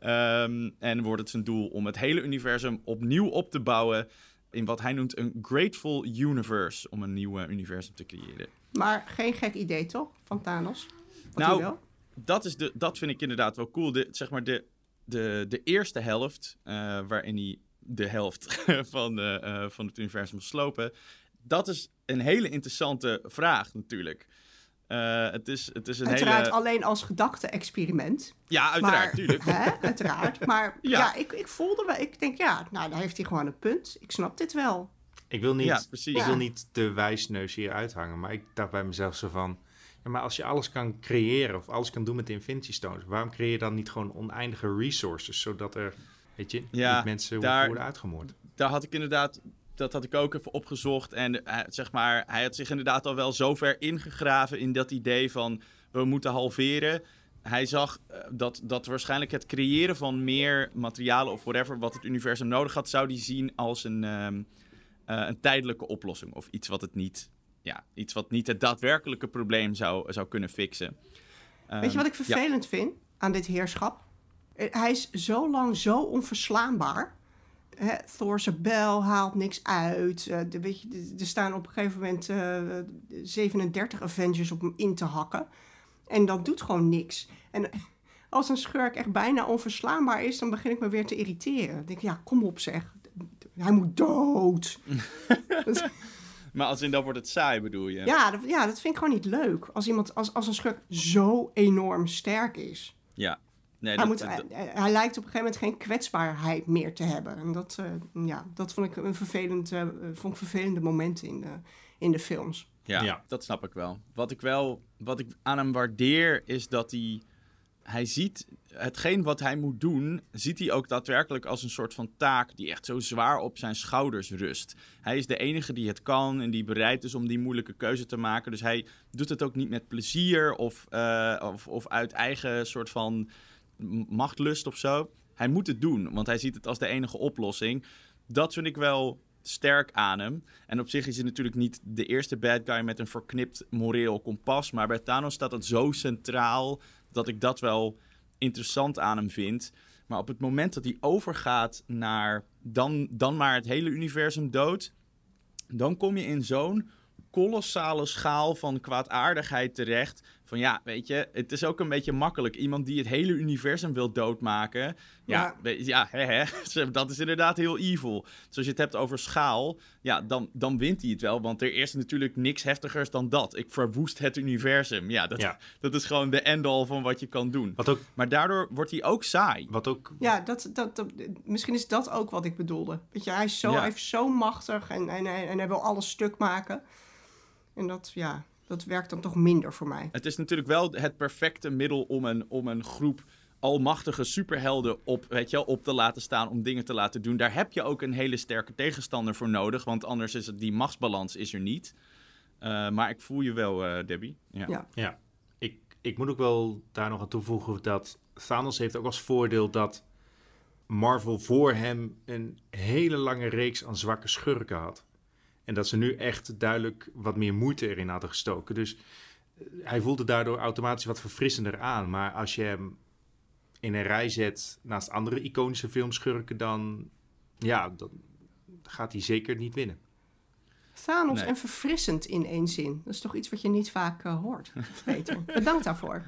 Um, en wordt het zijn doel om het hele universum opnieuw op te bouwen. In wat hij noemt een Grateful Universe. Om een nieuw universum te creëren. Maar geen gek idee toch van Thanos? Wat nou, dat, is de, dat vind ik inderdaad wel cool. De, zeg maar de, de, de eerste helft, uh, waarin hij de helft [laughs] van, uh, van het universum slopen? Dat is een hele interessante vraag natuurlijk. Uh, het is, het is een uiteraard hele... alleen als gedachte-experiment. Ja, uiteraard, tuurlijk. Hè? Uiteraard. Maar [laughs] ja, ja ik, ik voelde wel... Ik denk, ja, nou, daar heeft hij gewoon een punt. Ik snap dit wel. Ik wil niet, ja, ik wil niet de wijsneus hier uithangen. Maar ik dacht bij mezelf zo van... Ja, maar als je alles kan creëren of alles kan doen met de Infinity Stones... waarom creëer je dan niet gewoon oneindige resources... zodat er Weet je, ja, mensen daar, worden uitgemoord. Daar had ik inderdaad, dat had ik ook even opgezocht. En uh, zeg maar, hij had zich inderdaad al wel zo ver ingegraven in dat idee van we moeten halveren. Hij zag uh, dat, dat waarschijnlijk het creëren van meer materialen of whatever wat het universum nodig had, zou die zien als een, um, uh, een tijdelijke oplossing. Of iets wat het niet, ja, iets wat niet het daadwerkelijke probleem zou, zou kunnen fixen. Weet je wat ik vervelend ja. vind aan dit heerschap? Eh, hij is zo lang zo onverslaanbaar. Hè, Thor's bel haalt niks uit. Uh, de, weet je, er staan op een gegeven moment uh, eh, 37 Avengers op hem in te hakken. En dat doet gewoon niks. En als een schurk echt bijna onverslaanbaar is, dan begin ik me weer te irriteren. Dan denk ik, ja, kom op zeg. Hij moet dood. [laughs] maar als in dat wordt het saai, bedoel je? Ja, dat, ja, dat vind ik gewoon niet leuk. Als, iemand, als, als een schurk zo enorm sterk is. Ja, hij, moet, hij, lijkt op een gegeven moment geen kwetsbaarheid meer te hebben. En dat, uh, ja, dat vond ik een vervelend, uh, vond ik vervelende momenten in de, in de films. Ja, ja, dat snap ik wel. Wat ik wel wat ik aan hem waardeer is dat hij hij ziet hetgeen wat hij moet doen, ziet hij ook daadwerkelijk als een soort van taak die echt zo zwaar op zijn schouders rust. Hij is de enige die het kan en die bereid is om die moeilijke keuze te maken. Dus hij doet het ook niet met plezier of, uh, of, of uit eigen soort van machtlust of zo. Hij moet het doen, want hij ziet het als de enige oplossing. Dat vind ik wel sterk aan hem. En op zich is hij natuurlijk niet de eerste bad guy met een verknipt moreel kompas. Maar bij Thanos staat het zo centraal dat ik dat wel interessant aan hem vind. Maar op het moment dat hij overgaat naar dan, dan maar het hele universum dood, dan kom je in zo'n kolossale schaal van kwaadaardigheid terecht. Van ja, weet je, het is ook een beetje makkelijk. Iemand die het hele universum wil doodmaken. Ja, ja, ja hè, hè, [laughs] dat is inderdaad heel evil. Dus als je het hebt over schaal, ja, dan, dan wint hij het wel. Want er is natuurlijk niks heftigers dan dat. Ik verwoest het universum. Ja, dat, ja. dat is gewoon de end-all van wat je kan doen. Wat ook, maar daardoor wordt hij ook saai. Wat ook... Ja, dat, dat, dat, misschien is dat ook wat ik bedoelde. Weet je, hij is zo, hij is zo machtig en, en, en hij wil alles stuk maken. En dat, ja, dat werkt dan toch minder voor mij. Het is natuurlijk wel het perfecte middel om een, om een groep almachtige superhelden op, weet je, op te laten staan om dingen te laten doen. Daar heb je ook een hele sterke tegenstander voor nodig, want anders is het die machtsbalans is er niet. Uh, maar ik voel je wel, uh, Debbie. Ja. ja. ja. Ik, ik moet ook wel daar nog aan toevoegen dat Thanos heeft ook als voordeel dat Marvel voor hem een hele lange reeks aan zwakke schurken had. En dat ze nu echt duidelijk wat meer moeite erin hadden gestoken. Dus eh, hij voelde daardoor automatisch wat verfrissender aan. Maar als je hem in een rij zet naast andere iconische filmschurken, dan, ja, dan gaat hij zeker niet winnen. Thanos Nee. en verfrissend in één zin. Dat is toch iets wat je niet vaak eh, hoort, [laughs] Peter. Bedankt daarvoor.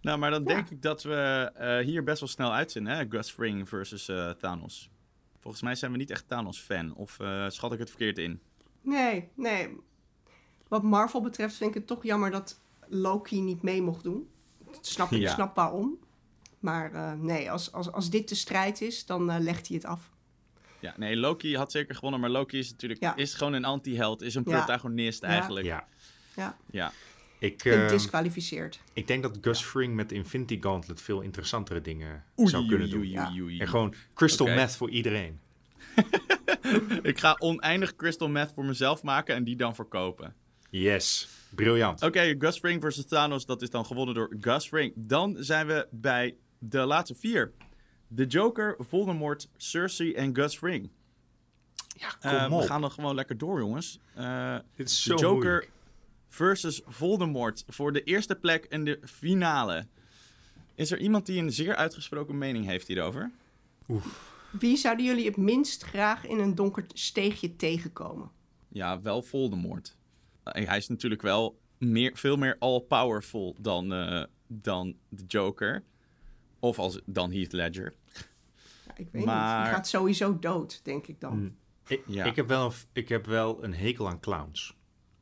Nou, maar dan Ja. denk ik dat we eh, hier best wel snel uit zijn, hè? Gus Fring versus eh, Thanos. Volgens mij zijn we niet echt Thanos-fan. Of eh, schat ik het verkeerd in? Nee, nee. Wat Marvel betreft vind ik het toch jammer dat Loki niet mee mocht doen. Snap, ik Ja. snap waarom. Maar eh, nee, als, als, als dit de strijd is, dan eh, legt hij het af. Ja, nee, Loki had zeker gewonnen, maar Loki is natuurlijk Ja. is gewoon een anti-held, is een protagonist Ja. eigenlijk. Ja, Ja, Ja. Ik, en eh, disqualificeerd. ik denk dat Gus Fring met Infinity Gauntlet veel interessantere dingen Oei, zou kunnen oei, doen. oei, Ja. oei, oei. En gewoon crystal meth voor iedereen. [laughs] Ik ga oneindig crystal meth voor mezelf maken en die dan verkopen. Yes, briljant. Oké, Gus Fring versus Thanos, dat is dan gewonnen door Gus Fring. Dan zijn we bij de laatste vier. De Joker, Voldemort, Cersei en Gus Fring. Ja, Eh, kom we op. gaan dan gewoon lekker door, jongens. Eh, Dit is de zo Joker moeilijk. Versus Voldemort voor de eerste plek in de finale. Is er iemand die een zeer uitgesproken mening heeft hierover? Wie zouden jullie het minst graag in een donker steegje tegenkomen? Ja, wel Voldemort. Eh, hij is natuurlijk wel meer, veel meer all-powerful dan, eh, dan de Joker. Of als, dan Heath Ledger. Ja, ik weet Maar- niet. Die gaat sowieso dood, denk ik dan. Hmm. Ik, Ja. ik, heb wel een, ik heb wel een hekel aan clowns.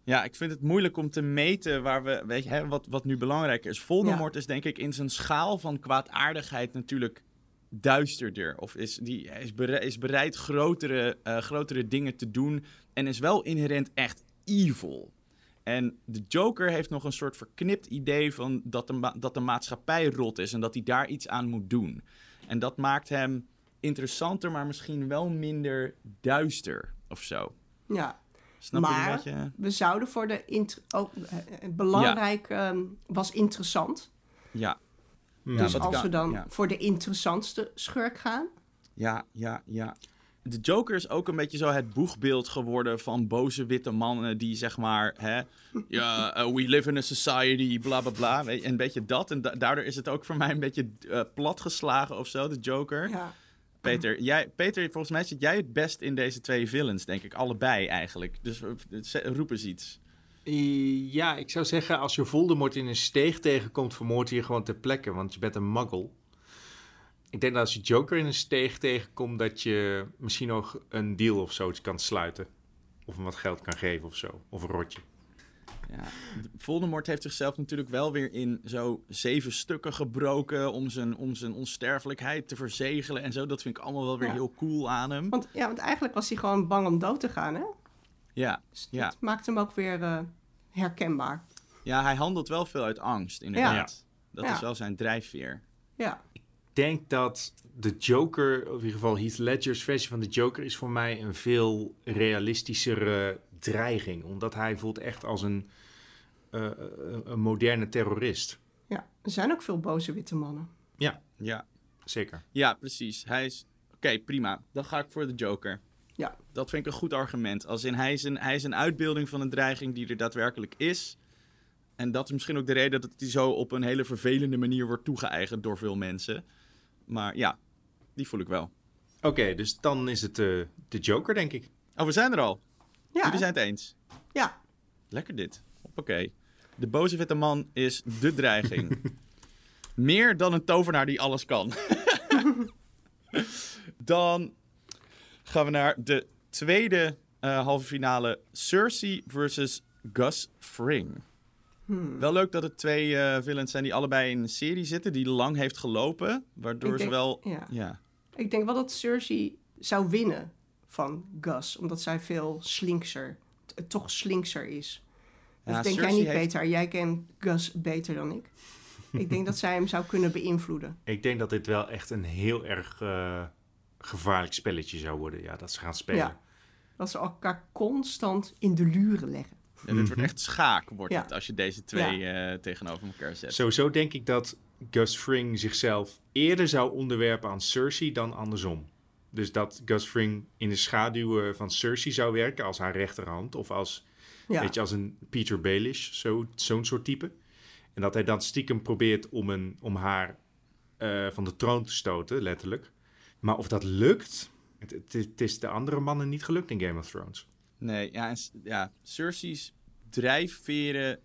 Ja, ik vind het moeilijk om te meten waar we, weet je, hè, wat, wat nu belangrijk is. Voldemort is denk ik in zijn schaal van kwaadaardigheid natuurlijk duisterder. Of is, die, is, bere- is bereid grotere, eh, grotere dingen te doen en is wel inherent echt evil. En de Joker heeft nog een soort verknipt idee van dat de, dat de maatschappij rot is en dat hij daar iets aan moet doen. En dat maakt hem interessanter, maar misschien wel minder duister of zo. Ja, Snap je Maar- een beetje? we zouden voor de... int- oh, eh, eh, belangrijk ehm, was interessant. Ja. Hmm. dus wat als we dan ja. voor de interessantste schurk gaan... Ja, ja, ja. De Joker is ook een beetje zo het boegbeeld geworden van boze witte mannen die zeg maar, hè, ja, uh, [laughs] we live in a society, bla bla bla. Weet je, Een beetje dat. En da- daardoor is het ook voor mij een beetje uh, platgeslagen of zo, de Joker. Ja, Peter, jij, Peter, volgens mij zit jij het best in deze twee villains, denk ik. Allebei eigenlijk. Dus ze- roep eens iets. Ja, ik zou zeggen, als je Voldemort in een steeg tegenkomt, vermoord je je gewoon ter plekke, want je bent een muggle. Ik denk dat als je Joker in een steeg tegenkomt, dat je misschien nog een deal of zoiets kan sluiten. Of hem wat geld kan geven of zo. Of een rotje. Ja. Voldemort heeft zichzelf natuurlijk wel weer in zo zeven stukken gebroken om zijn, om zijn onsterfelijkheid te verzegelen en zo. Dat vind ik allemaal wel weer Ja. heel cool aan hem. want, ja, want eigenlijk was hij gewoon bang om dood te gaan, hè? Ja, Dus Ja. dat maakt hem ook weer eh, herkenbaar. ja hij handelt wel veel uit angst, inderdaad. Dat Ja. is wel zijn drijfveer. Ja, Ik denk dat de Joker, of in ieder geval Heath Ledger's versie van de Joker, is voor mij een veel realistischere dreiging. Omdat hij voelt echt als een, eh, een- een moderne terrorist. ja. Er zijn ook veel boze witte mannen. Ja, Zeker. ja precies. Hij is... Oké, prima. Dan ga ik voor de Joker. Ja. Dat vind ik een goed argument. Als in, hij is een, hij is een uitbeelding van een dreiging die er daadwerkelijk is. En dat is misschien ook de reden dat hij zo op een hele vervelende manier wordt toegeëigend door veel mensen. Maar ja, die voel ik wel. Oké, dus dan is het eh, de Joker, denk ik. Oh, we zijn er al. Ja, Jullie zijn het eens. ja. Lekker dit. Oké. De boze witte man is de dreiging. [laughs] Meer dan een tovenaar die alles kan. [laughs] dan gaan we naar de tweede eh, halve finale. Cersei versus Gus Fring. Hmm. Wel leuk dat het twee eh villains zijn die allebei in een serie zitten. Die lang heeft gelopen. Waardoor Ik ze denk- wel... ja. ja. Ik denk wel dat Cersei zou winnen van Gus, omdat zij veel slinkser, toch slinkser is. Of Ja, denk jij niet, heeft- Peter? Jij kent Gus beter dan ik. ik denk dat zij hem zou kunnen beïnvloeden. [laughs] Ik denk dat dit wel echt een heel erg eh, gevaarlijk spelletje zou worden. Ja, dat ze gaan spelen. Ja. Dat ze elkaar constant in de luren leggen. En dit wordt echt schaak, wordt Ja. het, als je deze twee eh, tegenover elkaar zet. Sowieso denk ik dat Gus Fring zichzelf eerder zou onderwerpen aan Cersei dan andersom. Dus dat Gus Fring in de schaduwen van Cersei zou werken als haar rechterhand of als, Ja. weet je, als een Peter Baelish, zo- zo'n soort type. En dat hij dan stiekem probeert om, een, om haar eh, van de troon te stoten, letterlijk. Maar of dat lukt, het, het, het is de andere mannen niet gelukt in Game of Thrones. Nee, ja, en, ja, Cersei's drijfveren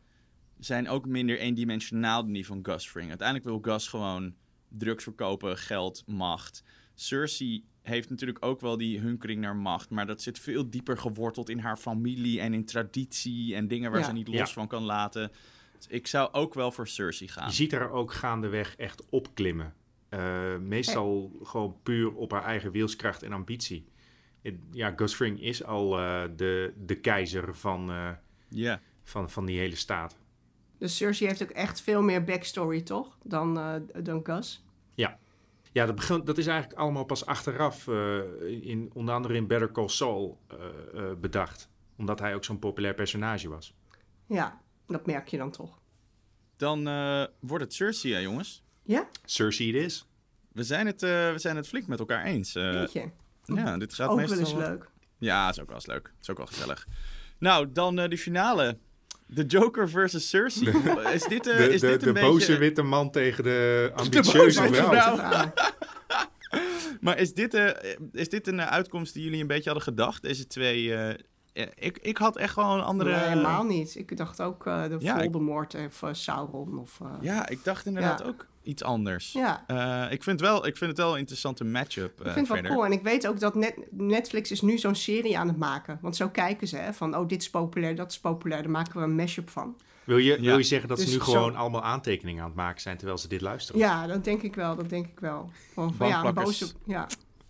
zijn ook minder eendimensionaal dan die van Gus Fring. Uiteindelijk wil Gus gewoon drugs verkopen, geld, macht. Cersei heeft natuurlijk ook wel die hunkering naar macht, maar dat zit veel dieper geworteld in haar familie en in traditie en dingen waar Ja. ze niet los Ja. van kan laten. Dus ik zou ook wel voor Cersei gaan. Je ziet haar ook gaandeweg echt opklimmen. Eh, meestal gewoon puur op haar eigen wilskracht en ambitie. Ja, Gus Fring is al eh, de, de keizer van, eh, Ja. van, van die hele staat. Dus Cersei heeft ook echt veel meer backstory, toch? Dan, eh, dan Gus. Ja, dat, begint, dat is eigenlijk allemaal pas achteraf, eh, in, onder andere in Better Call Saul, eh, eh, bedacht. Omdat hij ook zo'n populair personage was. Ja, dat merk je dan toch. Dan eh, wordt het Cersei, hè, jongens. Ja? Cersei het is. We zijn het, eh, we zijn het flink met elkaar eens. Weet je. ja, dit gaat Ook meestal... wel eens leuk. Ja, is ook wel eens leuk. Is ook wel gezellig. Nou, dan eh de finale. The Joker versus Cersei. Is dit, eh, De, is de, dit de een beetje... boze witte man tegen de ambitieuze witte vrouw. [laughs] Maar is dit, eh, is dit een eh, uitkomst die jullie een beetje hadden gedacht? Deze twee... eh, ik, ik had echt gewoon een andere... Nee, helemaal niet. Ik dacht ook eh, de Ja, ik- Voldemort of eh, Sauron. Of, eh, Ja, ik dacht inderdaad Ja. ook iets anders. ja. Eh, ik, vind wel, ik vind het wel een interessante matchup Ik eh, vind het wel cool. En ik weet ook dat net, Netflix is nu zo'n serie aan het maken. Want zo kijken ze, hè, van oh, dit is populair, dat is populair. Daar maken we een mashup van. Wil je, Ja. wil je zeggen dat ze Dus nu zo- gewoon allemaal aantekeningen aan het maken zijn terwijl ze dit luisteren? Ja, dat denk ik wel, dat denk ik wel. Van, van ja, een Bankplakkers. boze... Ja.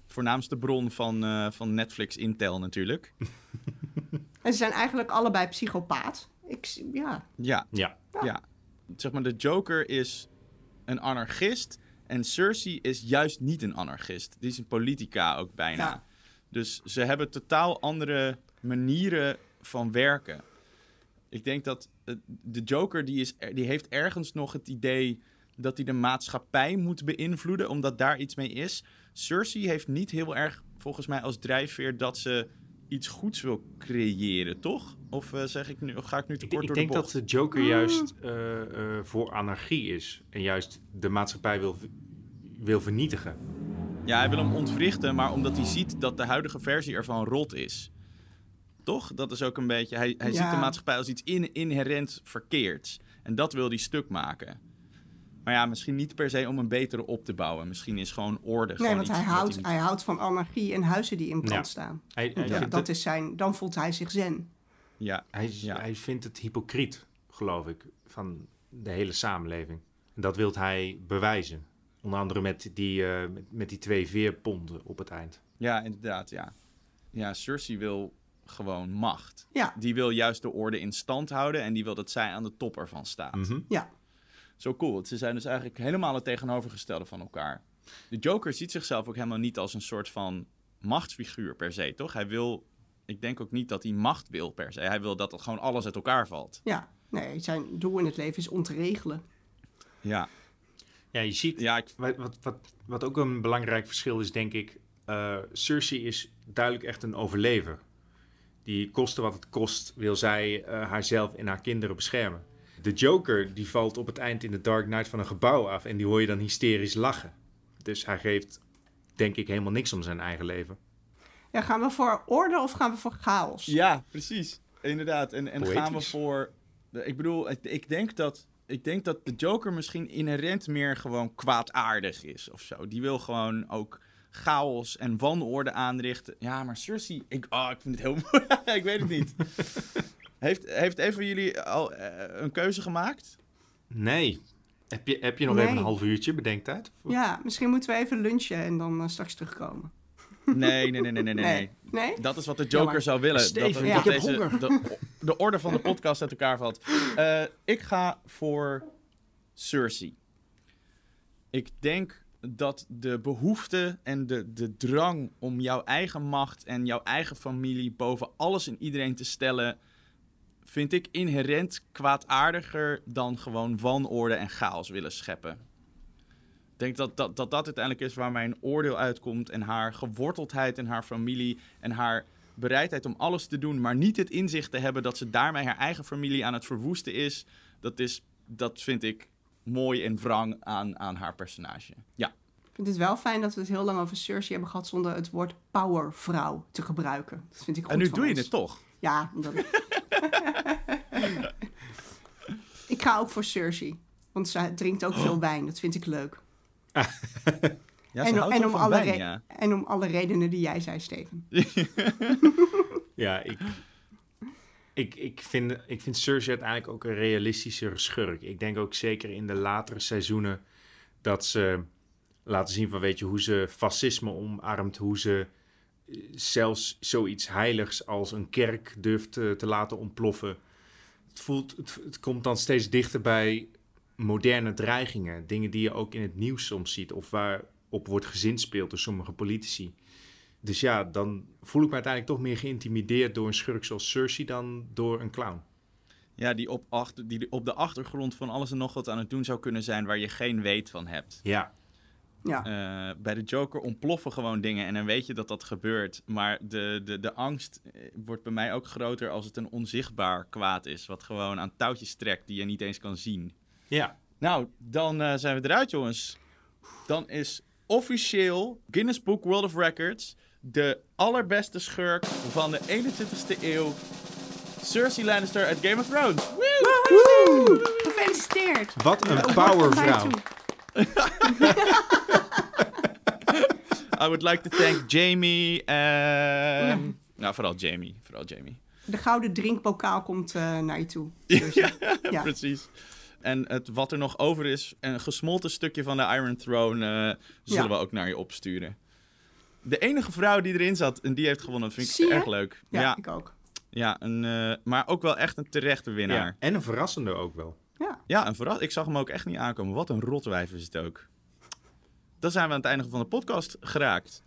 Voornaamste bron van, eh, van Netflix Intel natuurlijk. [laughs] [laughs] En ze zijn eigenlijk allebei psychopaat. Ik, ja, Ja, Ja. ja. Zeg maar, de Joker is een anarchist en Cersei is juist niet een anarchist. Die is een politica ook bijna. Ja. Dus ze hebben totaal andere manieren van werken. Ik denk dat eh, de Joker die is, die heeft ergens nog het idee dat hij de maatschappij moet beïnvloeden, omdat daar iets mee is. Cersei heeft niet heel erg, volgens mij, als drijfveer dat ze iets goeds wil creëren, toch? Of eh, zeg ik nu, of ga ik nu te Ik, kort ik door denk de dat bocht? de Joker juist eh, eh, voor anarchie is. En juist de maatschappij wil, wil vernietigen. Ja, hij wil hem ontwrichten, maar omdat hij ziet dat de huidige versie ervan rot is. Toch? Dat is ook een beetje... Hij, hij Ja. ziet de maatschappij als iets in, inherent verkeerds. En dat wil hij stuk maken. Maar ja, misschien niet per se om een betere op te bouwen. Misschien is gewoon orde. nee, gewoon want iets hij houdt, niet- hij houdt van anarchie en huizen die in brand Ja. staan. Hij, hij, Ja. vindt Dat is zijn, dan voelt hij zich zen. Ja, hij, Ja. hij vindt het hypocriet, geloof ik, van de hele samenleving. En dat wil hij bewijzen. Onder andere met die, eh, met, met die twee veerponden op het eind. ja, inderdaad, ja. Ja, Cersei wil gewoon macht. Ja, Die wil juist de orde in stand houden en die wil dat zij aan de top ervan staat. Mhm. ja. Zo cool. Ze zijn dus eigenlijk helemaal het tegenovergestelde van elkaar. De Joker ziet zichzelf ook helemaal niet als een soort van machtsfiguur per se, toch? Hij wil, ik denk ook niet dat hij macht wil per se. Hij wil dat gewoon alles uit elkaar valt. ja. Nee, zijn doel in het leven is om te regelen. Ja, Ja, je ziet, ja ik, wat, wat, wat, wat ook een belangrijk verschil is, denk ik. eh, Cersei is duidelijk echt een overlever. Die koste wat het kost, wil zij eh, haarzelf en haar kinderen beschermen. De Joker die valt op het eind in de Dark Knight van een gebouw af en die hoor je dan hysterisch lachen. Dus hij geeft, denk ik, helemaal niks om zijn eigen leven. Ja, gaan we voor orde of gaan we voor chaos? ja precies. Inderdaad. En, en gaan we voor... Ik bedoel, ik, ik, denk dat, ik denk dat de Joker misschien inherent meer gewoon kwaadaardig is of zo. Die wil gewoon ook chaos en wanorde aanrichten. Ja, maar Cersei... Ik, oh, ik vind het heel [laughs] mooi. ik weet het niet. Heeft, heeft een van jullie al eh, een keuze gemaakt? Nee. Heb je, heb je nog Nee. even een half uurtje bedenktijd? Ja, misschien moeten we even lunchen en dan eh, straks terugkomen. Nee, nee, nee, nee, nee, nee. Nee? Dat is wat de Joker zou willen. Steven, dat, heb deze, honger. De, de orde van de podcast uit elkaar valt. Eh, ik ga voor Cersei. Ik denk dat de behoefte en de, de drang om jouw eigen macht en jouw eigen familie boven alles en iedereen te stellen, vind ik inherent kwaadaardiger dan gewoon wanorde en chaos willen scheppen. Ik denk dat dat, dat dat uiteindelijk is waar mijn oordeel uitkomt. En haar geworteldheid in haar familie. En haar bereidheid om alles te doen. Maar niet het inzicht te hebben dat ze daarmee haar eigen familie aan het verwoesten is. Dat, is, dat vind ik mooi en wrang aan, aan haar personage. Ja. Het wel fijn dat we het heel lang over Cersei hebben gehad zonder het woord powervrouw te gebruiken. Dat vind ik goed En nu doe je het toch? Ja, omdat [laughs] ik... ga ook voor Cersei. Want zij drinkt ook veel wijn. Dat vind ik leuk. [laughs] Ja, en, ze houdt en, wel om van alle wijn, re- ja. en om alle redenen die jij zei, Steven. [laughs] Ja, ik, ik, ik, vind, ik vind Cersei uiteindelijk ook een realistischer schurk. Ik denk ook zeker in de latere seizoenen dat ze laten zien van, weet je, hoe ze fascisme omarmt, hoe ze eh, zelfs zoiets heiligs als een kerk durft te laten ontploffen. Het, voelt, het, het komt dan steeds dichter bij moderne dreigingen. Dingen die je ook in het nieuws soms ziet of waarop wordt gezinspeeld door sommige politici. Dus ja, dan voel ik me uiteindelijk toch meer geïntimideerd door een schurk zoals Cersei dan door een clown. Ja, die op, achter, die op de achtergrond van alles en nog wat aan het doen zou kunnen zijn waar je geen weet van hebt. Ja, Ja. Eh, bij de Joker ontploffen gewoon dingen en dan weet je dat dat gebeurt. Maar de, de, de angst eh, wordt bij mij ook groter als het een onzichtbaar kwaad is. Wat gewoon aan touwtjes trekt die je niet eens kan zien. ja. Nou, dan eh, zijn we eruit, jongens. Dan is officieel Guinness Book World of Records de allerbeste schurk van de 21ste eeuw. Cersei Lannister uit Game of Thrones. Woehoe! Gefeliciteerd! Wat een powervrouw. [laughs] I would like to thank Jamie. ehm, Nou, vooral Jamie. Vooral Jamie. De gouden drinkbokaal komt eh, naar je toe. [laughs] Cersei. ja. Precies. En het, wat er nog over is, een gesmolten stukje van de Iron Throne, eh, zullen Ja. we ook naar je opsturen. De enige vrouw die erin zat en die heeft gewonnen, vind ik Zie je? erg leuk. Ja, Ja, ik ook. ja een, eh, maar ook wel echt een terechte winnaar. ja. En een verrassende ook wel. Ja. Ja, en vooral, ik zag hem ook echt niet aankomen. Wat een rotwijf is het ook. Dan zijn we aan het einde van de podcast geraakt.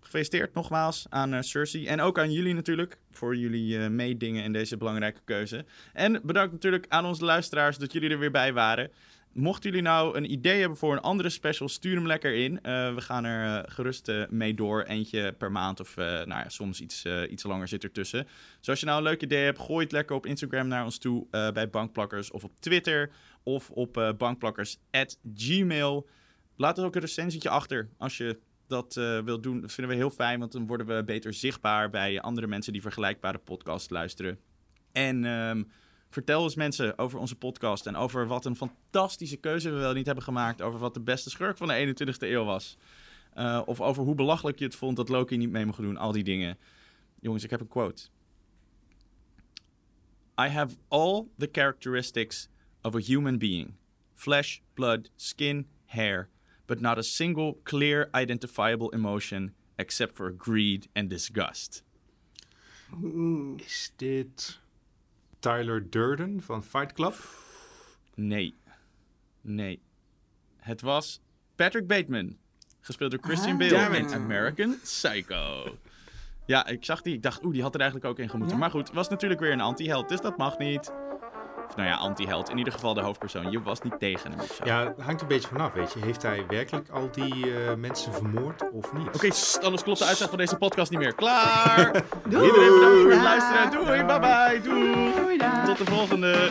Gefeliciteerd nogmaals aan eh, Cersei. En ook aan jullie natuurlijk. Voor jullie eh, meedingen in deze belangrijke keuze. En bedankt natuurlijk aan onze luisteraars dat jullie er weer bij waren. Mochten jullie nou een idee hebben voor een andere special, stuur hem lekker in. Eh, we gaan er eh, gerust eh, mee door. Eentje per maand of nou ja, soms iets, iets langer zit ertussen. Dus als je nou een leuk idee hebt, gooi het lekker op Instagram naar ons toe. bij Bankplakkers of op Twitter. Of op bankplakkers.gmail. Laat er ook een recensietje achter als je dat wilt doen. Dat vinden we heel fijn, want dan worden we beter zichtbaar bij andere mensen die vergelijkbare podcasts luisteren. En ehm, vertel eens mensen over onze podcast en over wat een fantastische keuze we wel niet hebben gemaakt. Over wat de beste schurk van de 21ste eeuw was. Eh, of over hoe belachelijk je het vond dat Loki niet mee mocht doen. Al die dingen. Jongens, ik heb een quote. I have all the characteristics of a human being. Flesh, blood, skin, hair. But not a single clear identifiable emotion except for greed and disgust. Is dit Tyler Durden van Fight Club? Nee. Nee. Het was Patrick Bateman. Gespeeld door Christian Ah. Bale in. American Psycho. Ja, ik zag die. Ik dacht, oeh, die had er eigenlijk ook in gemoeten. Ja? Maar goed, was natuurlijk weer een anti-held, dus dat mag niet. Of nou ja, anti-held. In ieder geval de hoofdpersoon. Je was niet tegen hem of zo. Ja, het hangt een beetje vanaf, weet je. Heeft hij werkelijk al die eh, mensen vermoord of niet? Oké, sst, anders klopt de uitslag van deze podcast niet meer. Klaar! [laughs] Doei! Iedereen bedankt voor het luisteren. Doei, bye bye, doei! Doei, dag. Tot de volgende.